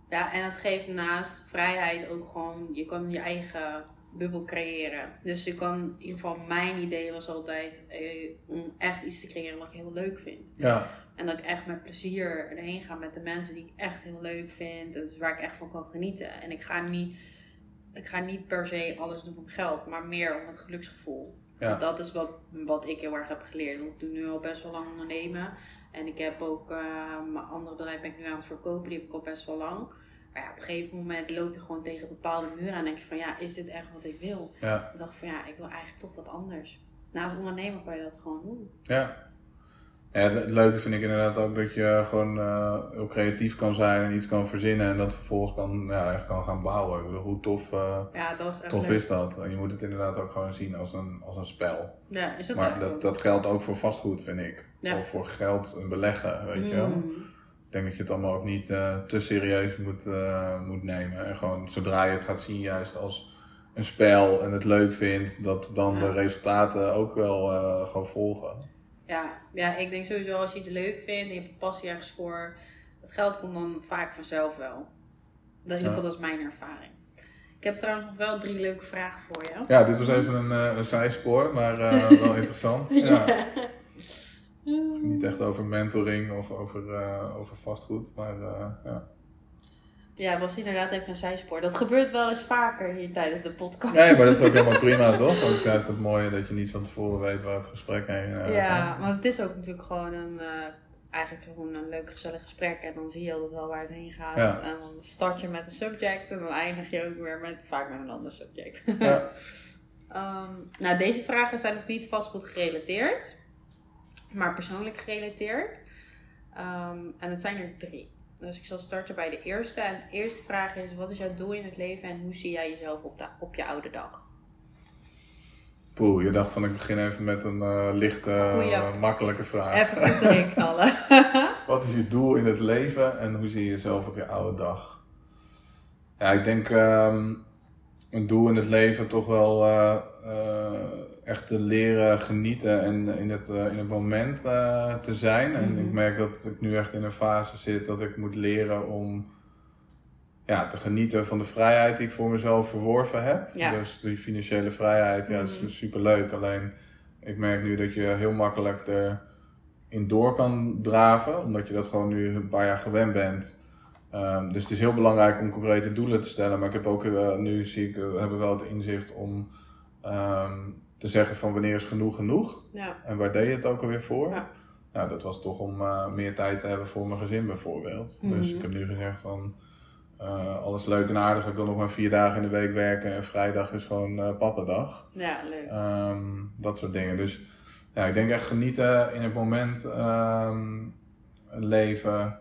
B: Ja, en het geeft naast vrijheid ook gewoon, je kan je eigen bubbel creëren. Dus je kan, in ieder geval mijn idee was altijd eh, om echt iets te creëren wat ik heel leuk vind.
C: ja,
B: En dat ik echt met plezier erheen ga met de mensen die ik echt heel leuk vind. Dus waar ik echt van kan genieten. En ik ga niet, ik ga niet per se alles doen om geld, maar meer om het geluksgevoel.
C: Ja.
B: Want Dat is wat, wat ik heel erg heb geleerd. Want ik doe nu al best wel lang ondernemen. En ik heb ook eh, mijn andere bedrijf ben ik nu aan het verkopen. Die heb ik al best wel lang. Maar ja, op een gegeven moment loop je gewoon tegen bepaalde muren. En denk je van ja, is dit echt wat ik wil?
C: ja,
B: Ik dacht van ja, ik wil eigenlijk toch wat anders. Nou, als ondernemer kan je dat gewoon doen.
C: ja. Ja, het leuke vind ik inderdaad ook dat je gewoon eh, heel creatief kan zijn en iets kan verzinnen en dat vervolgens kan, ja, echt kan gaan bouwen. Ik bedoel, hoe tof, eh,
B: Ja, dat is
C: tof
B: leuk.
C: is dat? En je moet het inderdaad ook gewoon zien als een, als een spel.
B: Ja, is dat
C: Maar dat, dat geldt ook voor vastgoed, vind ik.
B: Ja.
C: Of voor geld en beleggen, weet je wel. Ik denk dat je het allemaal ook niet eh, te serieus moet, eh, moet nemen. En gewoon zodra je het gaat zien juist als een spel en het leuk vindt, dat dan
B: Ja.
C: de resultaten ook wel eh, gewoon volgen.
B: Ja, ja, ik denk sowieso als je iets leuk vindt en je hebt een passie ergens voor, het geld komt dan vaak vanzelf wel. Dat, in ieder geval, dat is mijn ervaring. Ik heb trouwens nog wel drie leuke vragen voor je.
C: Ja, dit was even een, een zijspoor, maar wel interessant. Ja. Niet echt over mentoring of over, eh, over vastgoed, maar eh, ja.
B: Ja, was inderdaad even een zijspoor. Dat gebeurt wel eens vaker hier tijdens de podcast.
C: Nee, maar dat is ook helemaal prima, toch? Want het is juist het mooie dat je niet van tevoren weet waar het gesprek heen eh,
B: Ja,
C: gaat.
B: want het is ook natuurlijk gewoon een, eigenlijk gewoon een leuk gezellig gesprek. En dan zie je altijd wel waar het heen gaat.
C: Ja.
B: En dan start je met een subject en dan eindig je ook weer met vaak met een ander subject.
C: Ja.
B: Ehm, nou, deze vragen zijn nog niet vastgoed gerelateerd, maar persoonlijk gerelateerd. Ehm, en het zijn er drie. Dus ik zal starten bij de eerste. En de eerste vraag is: wat is jouw doel in het leven en hoe zie jij jezelf op, de, op je oude dag?
C: Poeh, je dacht van ik begin even met een eh, lichte, makkelijke vraag.
B: Even goed erin knallen.
C: Wat is je doel in het leven en hoe zie je jezelf op je oude dag? Ja, ik denk ehm, een doel in het leven toch wel eh, echt te leren genieten en in het, eh, in het moment eh, te zijn. En
B: Mhm.
C: ik merk dat ik nu echt in een fase zit dat ik moet leren om ja, te genieten van de vrijheid die ik voor mezelf verworven heb.
B: Ja.
C: Dus die financiële vrijheid, ja,
B: Mhm.
C: is super leuk. Alleen ik merk nu dat je heel makkelijk erin door kan draven, omdat je dat gewoon nu een paar jaar gewend bent. Ehm, dus het is heel belangrijk om concrete doelen te stellen. Maar ik heb ook eh, nu zie ik, eh, we hebben wel het inzicht om ehm, te zeggen van wanneer is genoeg genoeg.
B: ja.
C: En waar deed je het ook alweer voor?
B: Ja.
C: Nou, dat was toch om eh, meer tijd te hebben voor mijn gezin bijvoorbeeld. Dus
B: Mhm.
C: ik heb nu gezegd van eh, alles leuk en aardig. Ik wil nog maar vier dagen in de week werken en vrijdag is gewoon eh pappendag.
B: ja, leuk.
C: Ehm, dat soort dingen. Dus ja, ik denk echt genieten in het moment, ehm, leven.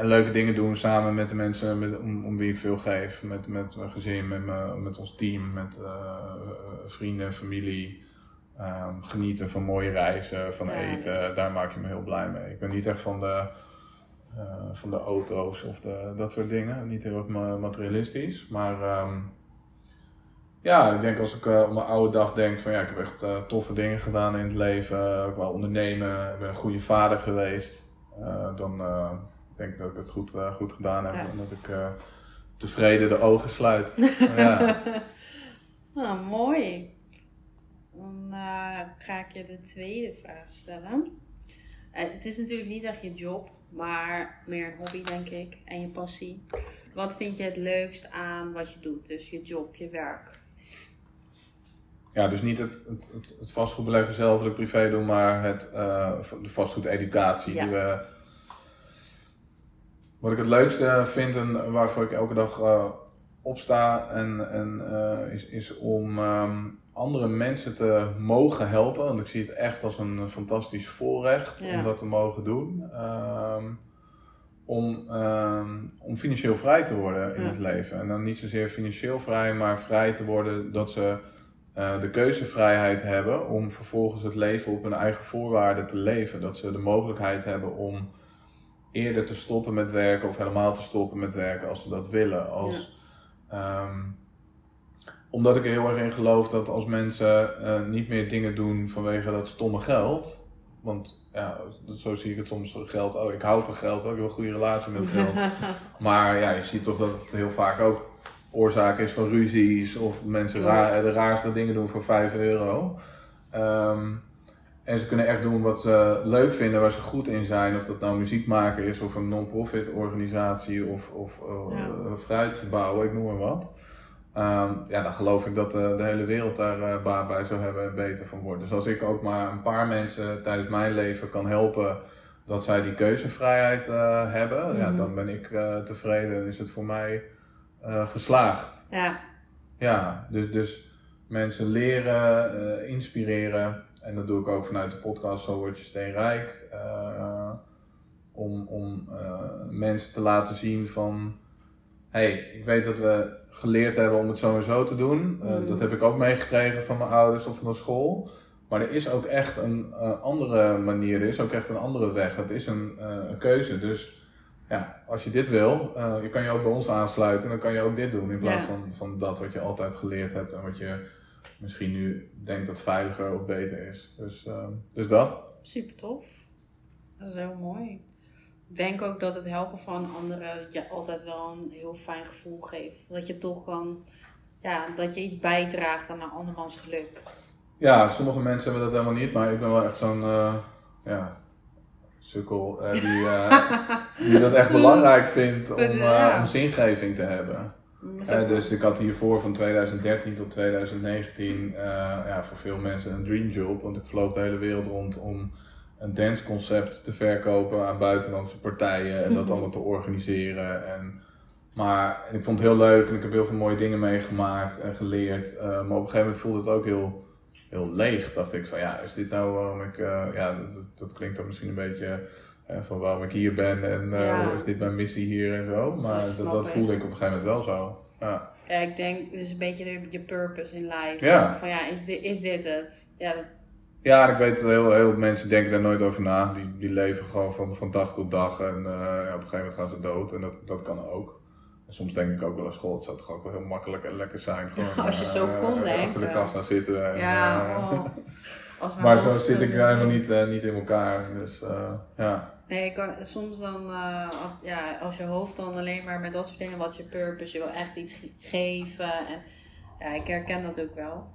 C: En leuke dingen doen samen met de mensen met, om, om wie ik veel geef. Met, met mijn gezin, met, mijn, met ons team, met uh, vrienden, familie. Um, genieten van mooie reizen, van eten, daar maak je me heel blij mee. Ik ben niet echt van de, uh, van de auto's of de, dat soort dingen. Niet heel erg materialistisch. Maar um, ja, ik denk als ik uh, op mijn oude dag denk van ja, ik heb echt uh, toffe dingen gedaan in het leven. Ik wou ondernemen, ik ben een goede vader geweest. dan denk dat ik het goed, goed gedaan heb. En dat ik tevreden de ogen sluit. ja.
B: Nou, mooi. Dan uh, ga ik je de tweede vraag stellen. Het is natuurlijk niet echt je job, maar meer een hobby, denk ik, en je passie. Wat vind je het leukst aan wat je doet? Dus je job, je werk.
C: Ja, dus niet het, het, het vastgoedbeleggen zelf, ik privé doe, maar het, de vastgoededucatie. Ja. Die we, wat ik het leukste vind en waarvoor ik elke dag opsta en, en is, is om um, andere mensen te mogen helpen. Want ik zie het echt als een fantastisch voorrecht om dat te mogen doen. Ehm, om, ehm, om financieel vrij te worden in het leven. En dan niet zozeer financieel vrij, maar vrij te worden dat ze uh, de keuzevrijheid hebben om vervolgens het leven op hun eigen voorwaarden te leven. Dat ze de mogelijkheid hebben om eerder te stoppen met werken of helemaal te stoppen met werken als ze dat willen. Als, um, omdat ik er heel erg in geloof dat als mensen uh, niet meer dingen doen vanwege dat stomme geld. Want ja, zo zie ik het soms. Geld, oh, ik hou van geld, ook ik heb een goede relatie met geld. maar ja, je ziet toch dat het heel vaak ook oorzaak is van ruzies. Of mensen raar, de raarste dingen doen voor 5 euro. Um, en ze kunnen echt doen wat ze leuk vinden, waar ze goed in zijn. Of dat nou muziek maken is, of een non-profit organisatie, of, of uh, ja. fruit bouwen, ik noem maar wat. Um, ja, dan geloof ik dat de, de hele wereld daar uh, baat bij zou hebben en beter van wordt. Dus als ik ook maar een paar mensen tijdens mijn leven kan helpen dat zij die keuzevrijheid uh, hebben, mm -hmm. ja, mhm. dan ben ik uh, tevreden en is het voor mij geslaagd.
B: Ja.
C: Ja, dus, dus mensen leren, inspireren. En dat doe ik ook vanuit de podcast Zo Word Je Steenrijk. om om mensen te laten zien van, hey, ik weet dat we geleerd hebben om het zo en zo te doen. Uh, Dat heb ik ook meegekregen van mijn ouders of van de school. Maar er is ook echt een uh, andere manier, er is ook echt een andere weg. Het is een, uh, een keuze. Dus ja, als je dit wil, je kan je ook bij ons aansluiten en dan kan je ook dit doen. In plaats ja. van, van dat wat je altijd geleerd hebt en wat je misschien nu denkt dat veiliger of beter is. Dus, dus dat.
B: Super tof. Dat is heel mooi. Ik denk ook dat het helpen van anderen je altijd wel een heel fijn gevoel geeft. Dat je toch kan, ja, dat je iets bijdraagt aan een andermans geluk.
C: Ja, sommige mensen hebben dat helemaal niet, maar ik ben wel echt zo'n, uh, ja, sukkel uh, die, uh, die dat echt belangrijk vindt om, om zingeving te hebben. Dus ik had hiervoor van 2013 tot 2019 ja, voor veel mensen een dreamjob, want ik vloog de hele wereld rond om een danceconcept te verkopen aan buitenlandse partijen en dat allemaal te organiseren. En, maar ik vond het heel leuk en ik heb heel veel mooie dingen meegemaakt en geleerd. Uh, maar op een gegeven moment voelde het ook heel, heel leeg. Dacht ik van ja, is dit nou waarom ik, uh, ja, dat, dat, klinkt dan misschien een beetje van waarom ik hier ben en ja. is dit mijn missie hier en zo. Maar dat, dat, voelde ik op een gegeven moment wel zo. Ja.
B: Ja, ik denk dus een beetje je purpose in life. Ja. Van ja, is dit, is dit het? Ja,
C: ja, ik weet dat heel, heel veel mensen denken daar nooit over na. Die, die leven gewoon van, van dag tot dag en uh, ja, op een gegeven moment gaan ze dood en dat, dat kan ook. En soms denk ik ook wel eens, goh, het zou toch ook wel heel makkelijk en lekker zijn. Gewoon,
B: als je zo uh, kon denken.
C: Achter de kast gaan zitten. En,
B: ja,
C: oh. maar zo zit ik helemaal niet, uh, niet in elkaar. Dus ja.
B: Nee, ik kan, soms dan, ja, als je hoofd dan alleen maar met dat soort dingen, wat is je purpose, je wil echt iets geven. En ja, ik herken dat ook wel.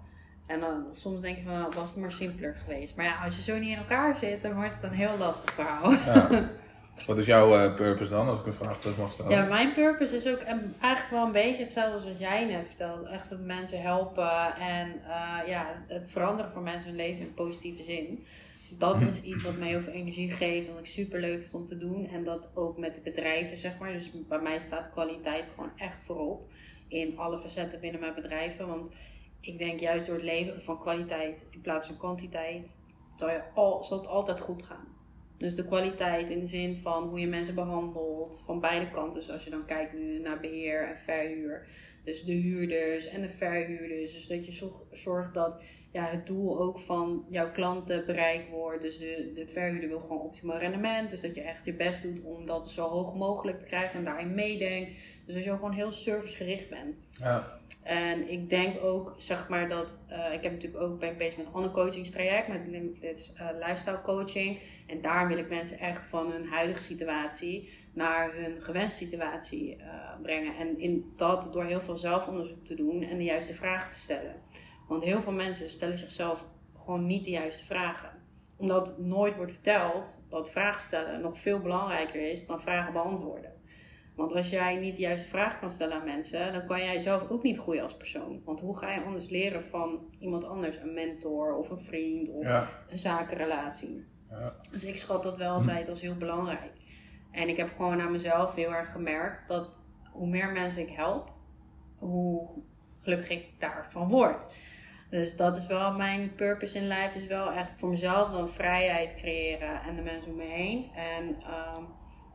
B: En dan soms denk je van, was het maar simpeler geweest. Maar ja, als je zo niet in elkaar zit, dan wordt het een heel lastig verhaal. Ja.
C: Wat is jouw uh, purpose dan, als ik een vraag terug mag stellen?
B: Ja, mijn purpose is ook eigenlijk wel een beetje hetzelfde als wat jij net vertelde. Echt dat mensen helpen en uh, ja, het veranderen van mensen hun leven in positieve zin. Dat is iets wat mij heel veel energie geeft, wat ik super leuk vind om te doen. En dat ook met de bedrijven, zeg maar. Dus bij mij staat kwaliteit gewoon echt voorop. In alle facetten binnen mijn bedrijven. Want ik denk juist door het leveren van kwaliteit in plaats van kwantiteit, zal, je al, zal het altijd goed gaan. Dus de kwaliteit in de zin van hoe je mensen behandelt, van beide kanten. Dus als je dan kijkt nu naar beheer en verhuur. Dus de huurders en de verhuurders. Dus dat je zorgt dat ja, het doel ook van jouw klanten bereikt wordt. Dus de, de verhuurder wil gewoon optimaal rendement. Dus dat je echt je best doet om dat zo hoog mogelijk te krijgen en daarin meedenkt. Dus dat je gewoon heel servicegericht bent.
C: Ja.
B: En ik denk ook, zeg maar, dat uh, ik heb natuurlijk ook ben ik bezig met een ander coachingstraject, met limited uh, lifestyle coaching. En daar wil ik mensen echt van hun huidige situatie naar hun gewenste situatie uh, brengen. En in dat door heel veel zelfonderzoek te doen en de juiste vragen te stellen. Want heel veel mensen stellen zichzelf gewoon niet de juiste vragen. Omdat nooit wordt verteld dat vragen stellen nog veel belangrijker is dan vragen beantwoorden. Want als jij niet de juiste vraag kan stellen aan mensen, dan kan jij zelf ook niet groeien als persoon. Want hoe ga je anders leren van iemand anders, een mentor of een vriend of een zakenrelatie? Ja. Dus ik schat dat wel altijd als heel belangrijk. En ik heb gewoon aan mezelf heel erg gemerkt dat hoe meer mensen ik help, hoe gelukkig ik daarvan word. Dus dat is wel mijn purpose in life, is wel echt voor mezelf dan vrijheid creëren en de mensen om me heen. En um,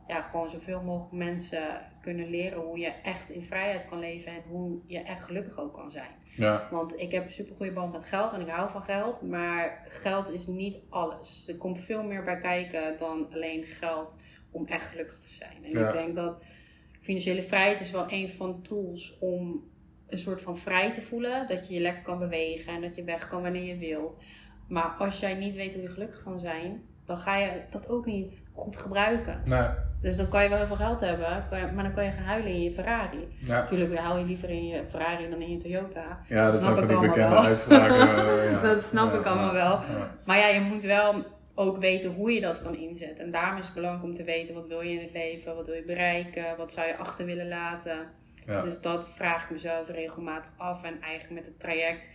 B: ja, gewoon zoveel mogelijk mensen kunnen leren hoe je echt in vrijheid kan leven en hoe je echt gelukkig ook kan zijn.
C: Ja.
B: Want ik heb een super goede band met geld en ik hou van geld, maar geld is niet alles. Er komt veel meer bij kijken dan alleen geld om echt gelukkig te zijn. En ik denk dat financiële vrijheid is wel een van de tools om een soort van vrij te voelen. Dat je je lekker kan bewegen en dat je weg kan wanneer je wilt. Maar als jij niet weet hoe je gelukkig kan zijn, dan ga je dat ook niet goed gebruiken.
C: Nee.
B: Dus dan kan je wel heel veel geld hebben, maar dan kan je gaan huilen in je Ferrari. Ja. Natuurlijk hou je liever in je Ferrari dan in je Toyota.
C: Ja, dat, dat snap ik allemaal wel.
B: ja. Dat snap ik allemaal wel. Maar ja, je moet wel ook weten hoe je dat kan inzetten. En daarom is het belangrijk om te weten wat wil je in het leven, wat wil je bereiken, wat zou je achter willen laten. Dus dat vraag ik mezelf regelmatig af. En eigenlijk met het traject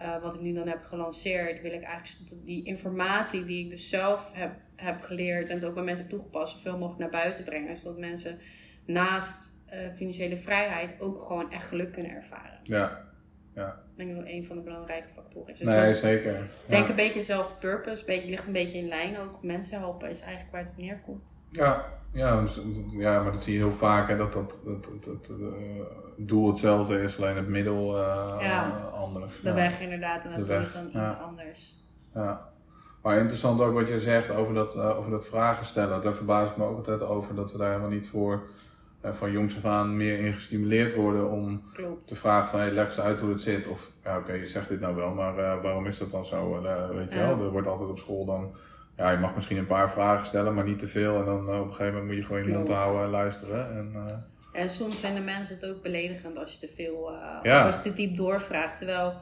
B: uh, wat ik nu dan heb gelanceerd, wil ik eigenlijk die informatie die ik dus zelf heb, heb geleerd en het ook bij mensen heb toegepast, zoveel mogelijk naar buiten brengen. Zodat mensen naast uh, financiële vrijheid ook gewoon echt geluk kunnen ervaren.
C: Ja. Ja.
B: Ik denk dat dat een van de belangrijke factoren is.
C: Dus nee, zeker.
B: Denk een beetje dezelfde purpose, beetje, ligt een beetje in lijn ook. Mensen helpen is eigenlijk waar het op neerkomt.
C: Ja, ja, dus, ja, maar dat zie je heel vaak, hè, dat, dat, dat, dat, het uh, doel hetzelfde is, alleen het middel uh, ja. anders.
B: De weg inderdaad, en dat is dan iets anders.
C: Ja. Maar interessant ook wat je zegt over dat, uh, over dat vragen stellen. Daar verbaas ik me ook altijd over dat we daar helemaal niet voor van jongs af aan meer in gestimuleerd worden om
B: Klopt.
C: te vragen van hey, leg eens uit hoe het zit. Of ja oké, je zegt dit nou wel, maar waarom is dat dan zo? weet je wel, er wordt altijd op school dan ja, je mag misschien een paar vragen stellen, maar niet te veel. En dan uh, op een gegeven moment moet je gewoon je mond houden en luisteren. En, uh...
B: en soms vinden mensen het ook beledigend als je te veel, uh, als je te diep doorvraagt. Terwijl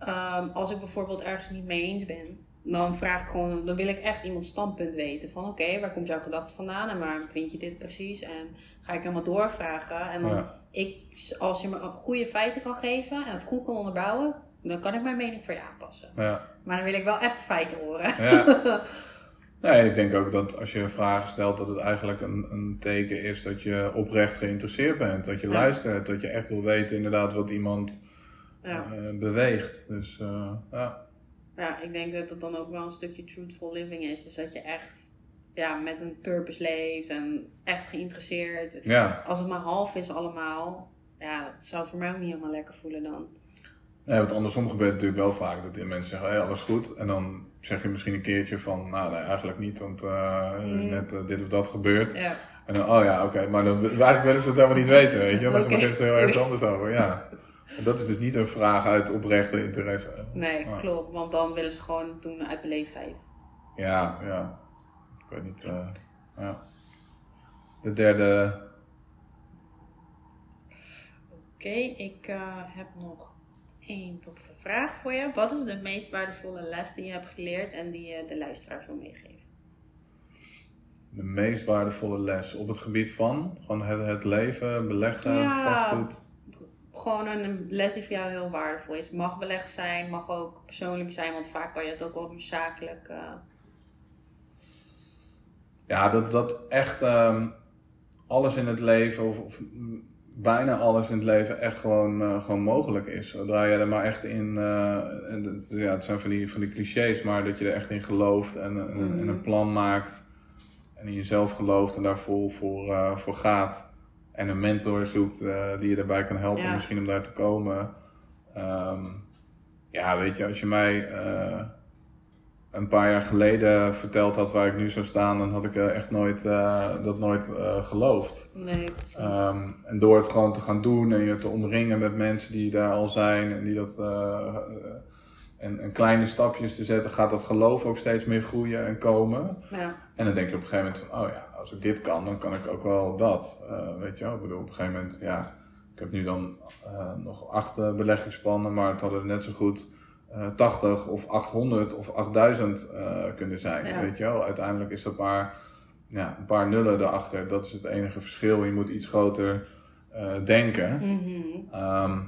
B: um, als ik bijvoorbeeld ergens niet mee eens ben, dan vraag ik gewoon, dan wil ik echt iemands standpunt weten. Van oké, waar komt jouw gedachte vandaan en waar vind je dit precies? En ga ik helemaal doorvragen. En dan, ik, als je me goede feiten kan geven en het goed kan onderbouwen, dan kan ik mijn mening voor je aanpassen.
C: Ja.
B: Maar dan wil ik wel echt feiten horen.
C: Ja. Nee, ik denk ook dat als je vragen stelt, dat het eigenlijk een, een teken is dat je oprecht geïnteresseerd bent. Dat je luistert, dat je echt wil weten inderdaad wat iemand ja. uh, beweegt. Dus uh, ja.
B: Ja, ik denk dat het dan ook wel een stukje truthful living is. Dus dat je echt ja, met een purpose leeft en echt geïnteresseerd.
C: Ja.
B: Als het maar half is allemaal, ja, dat zou voor mij ook niet helemaal lekker voelen dan.
C: Ja, want andersom gebeurt het natuurlijk wel vaak dat mensen zeggen, hey, alles goed. En dan zeg je misschien een keertje van, nou nee, eigenlijk niet, want uh, net uh, dit of dat gebeurt.
B: Ja.
C: En dan, oh ja, oké, maar dan, eigenlijk willen ze het helemaal niet weten, weet je. Maar okay. dan beginnen ze heel ergens anders over, ja. En dat is dus niet een vraag uit oprechte interesse.
B: Nee, ah. klopt, want dan willen ze gewoon doen uit beleefdheid.
C: Ja, ja. Ik weet niet, uh, ja. De derde...
B: Oké, okay, ik heb nog één toffe vraag voor je. Wat is de meest waardevolle les die je hebt geleerd en die je de luisteraars wil meegeven?
C: De meest waardevolle les op het gebied van? Van het, het leven, beleggen,
B: ja,
C: vastgoed?
B: Gewoon een les die voor jou heel waardevol is. Mag beleggen zijn, mag ook persoonlijk zijn, want vaak kan je het ook wel zakelijk. Uh...
C: Ja, dat, dat echt um, alles in het leven, of, of bijna alles in het leven echt gewoon, eh, gewoon mogelijk is. Zodra je er maar echt in, eh, ja, het zijn van die, van die clichés, maar dat je er echt in gelooft en, en, en
B: Mhm.
C: een plan maakt. En in jezelf gelooft en daar vol voor, eh, voor gaat. En een mentor zoekt die je daarbij kan helpen,
B: Ja.
C: misschien om daar te komen. Ehm, ja, weet je, als je mij een paar jaar geleden verteld had waar ik nu zou staan, dan had ik eh, echt nooit, eh, dat nooit eh, geloofd.
B: Nee.
C: Ehm, en door het gewoon te gaan doen en je te omringen met mensen die daar al zijn en die dat. en, en kleine stapjes te zetten, gaat dat geloof ook steeds meer groeien en komen.
B: ja.
C: En dan denk je op een gegeven moment van, oh ja, als ik dit kan, dan kan ik ook wel dat. Weet je wel, ik bedoel, op een gegeven moment, ja, ik heb nu dan nog acht beleggingsplannen, maar het hadden er net zo goed 80 of 800 of 8000 eh, kunnen zijn.
B: Ja.
C: Weet je wel, uiteindelijk is dat maar ja, een paar nullen erachter. Dat is het enige verschil. Je moet iets groter eh, denken.
B: Mhm.
C: Ehm,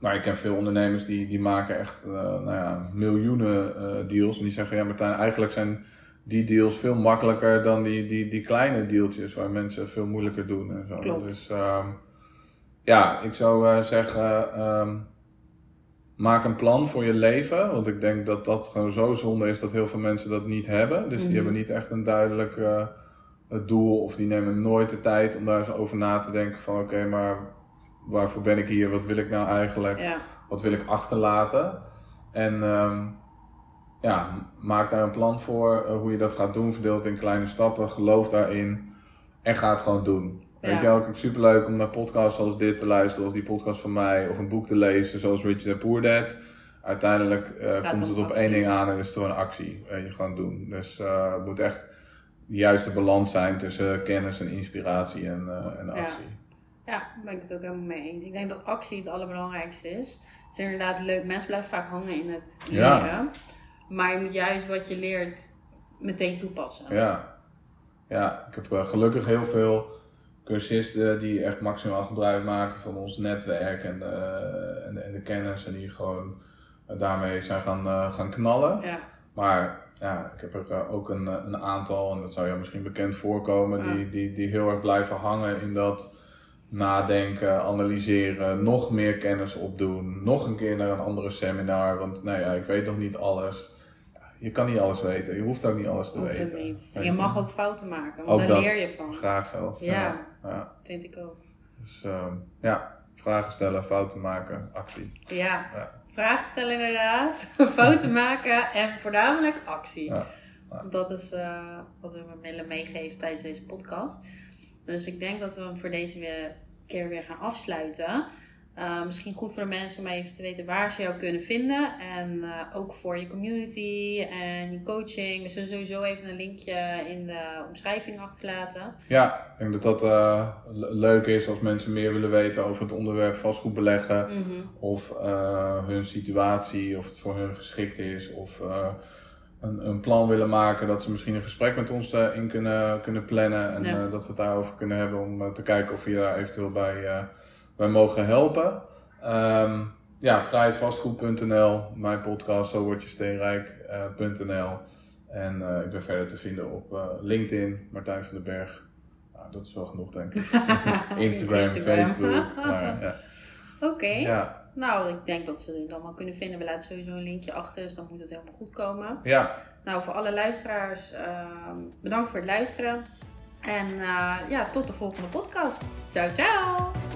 C: maar ik ken veel ondernemers die, die maken echt eh, nou ja, miljoenen eh, deals. En die zeggen, ja Martijn, eigenlijk zijn die deals veel makkelijker dan die, die, die kleine deeltjes waar mensen veel moeilijker doen en zo.
B: Klopt.
C: Dus ehm, ja, ik zou eh, zeggen, ehm, maak een plan voor je leven. Want ik denk dat dat gewoon zo zonde is dat heel veel mensen dat niet hebben. Dus
B: Mhm.
C: die hebben niet echt een duidelijk eh, doel of die nemen nooit de tijd om daar eens over na te denken van oké, maar waarvoor ben ik hier? Wat wil ik nou eigenlijk?
B: Ja.
C: Wat wil ik achterlaten? En ehm, ja, maak daar een plan voor eh, hoe je dat gaat doen. Verdeel het in kleine stappen. Geloof daarin. En ga het gewoon doen.
B: Ja.
C: Weet je wel, ik vind het superleuk om naar podcasts zoals dit te luisteren. Of die podcast van mij. Of een boek te lezen zoals Rich Dad Poor Dad. Uiteindelijk eh, komt
B: om
C: het op
B: actie.
C: één ding aan en is het gewoon actie. Weet je, gewoon doen. Dus eh, het moet echt de juiste balans zijn tussen kennis en inspiratie en, eh, en actie.
B: Ja, daar ben ik het ook helemaal mee eens. Ik denk dat actie het allerbelangrijkste is. Het is inderdaad leuk. Mensen blijven vaak hangen in het
C: Ja.
B: leren. Maar je moet juist wat je leert meteen toepassen.
C: Ja, ja ik heb gelukkig heel veel cursisten die echt maximaal gebruik maken van ons netwerk en, en, en de kennis en die gewoon daarmee zijn gaan, eh, gaan knallen.
B: Ja.
C: Maar ja, ik heb er eh, ook een, eh, een aantal, en dat zou jou misschien bekend voorkomen,
B: Ja.
C: die, die, die heel erg blijven hangen in dat nadenken, analyseren, nog meer kennis opdoen, nog een keer naar een andere seminar, want nou ja, ik weet nog niet alles. Je kan niet alles weten, je hoeft ook niet alles te
B: Hoeft
C: weten.
B: niet. Je mag ook fouten maken, want
C: Ook
B: daar leer je van.
C: Graag zelfs.
B: Ja.
C: Ja.
B: Vind ik ook.
C: Dus ehm, ja, vragen stellen, fouten maken, actie.
B: Ja,
C: Ja.
B: vragen stellen inderdaad, fouten maken en voornamelijk actie.
C: Ja.
B: Dat is eh, wat we willen meegeven tijdens deze podcast. Dus ik denk dat we hem voor deze weer, keer weer gaan afsluiten. Eh, misschien goed voor de mensen om even te weten waar ze jou kunnen vinden. En eh, ook voor je community en je coaching. We zullen sowieso even een linkje in de omschrijving achterlaten.
C: Ja, ik denk dat dat eh, le- leuk is als mensen meer willen weten over het onderwerp vastgoed beleggen. Of eh, hun situatie, of het voor hun geschikt is. Of een, een plan willen maken dat ze misschien een gesprek met ons in kunnen, kunnen plannen. En
B: Ja.
C: dat we het daarover kunnen hebben om te kijken of je daar eventueel bij, eh, bij mogen helpen. Ehm, ja, vrijheidvastgoed.nl, mijn podcast, zo word je steenrijk.nl. en eh, ik ben verder te vinden op eh, LinkedIn, Martijn van den Berg. Nou, dat is wel genoeg, denk ik. Instagram,
B: Instagram.
C: Facebook. Nou, ja.
B: Oké.
C: Ja,
B: Nou, ik denk dat ze het allemaal kunnen vinden. We laten sowieso een linkje achter, dus dan moet het helemaal goed komen.
C: ja,
B: Nou, voor alle luisteraars, ehm, bedankt voor het luisteren. En eh, ja, tot de volgende podcast. Ciao, ciao!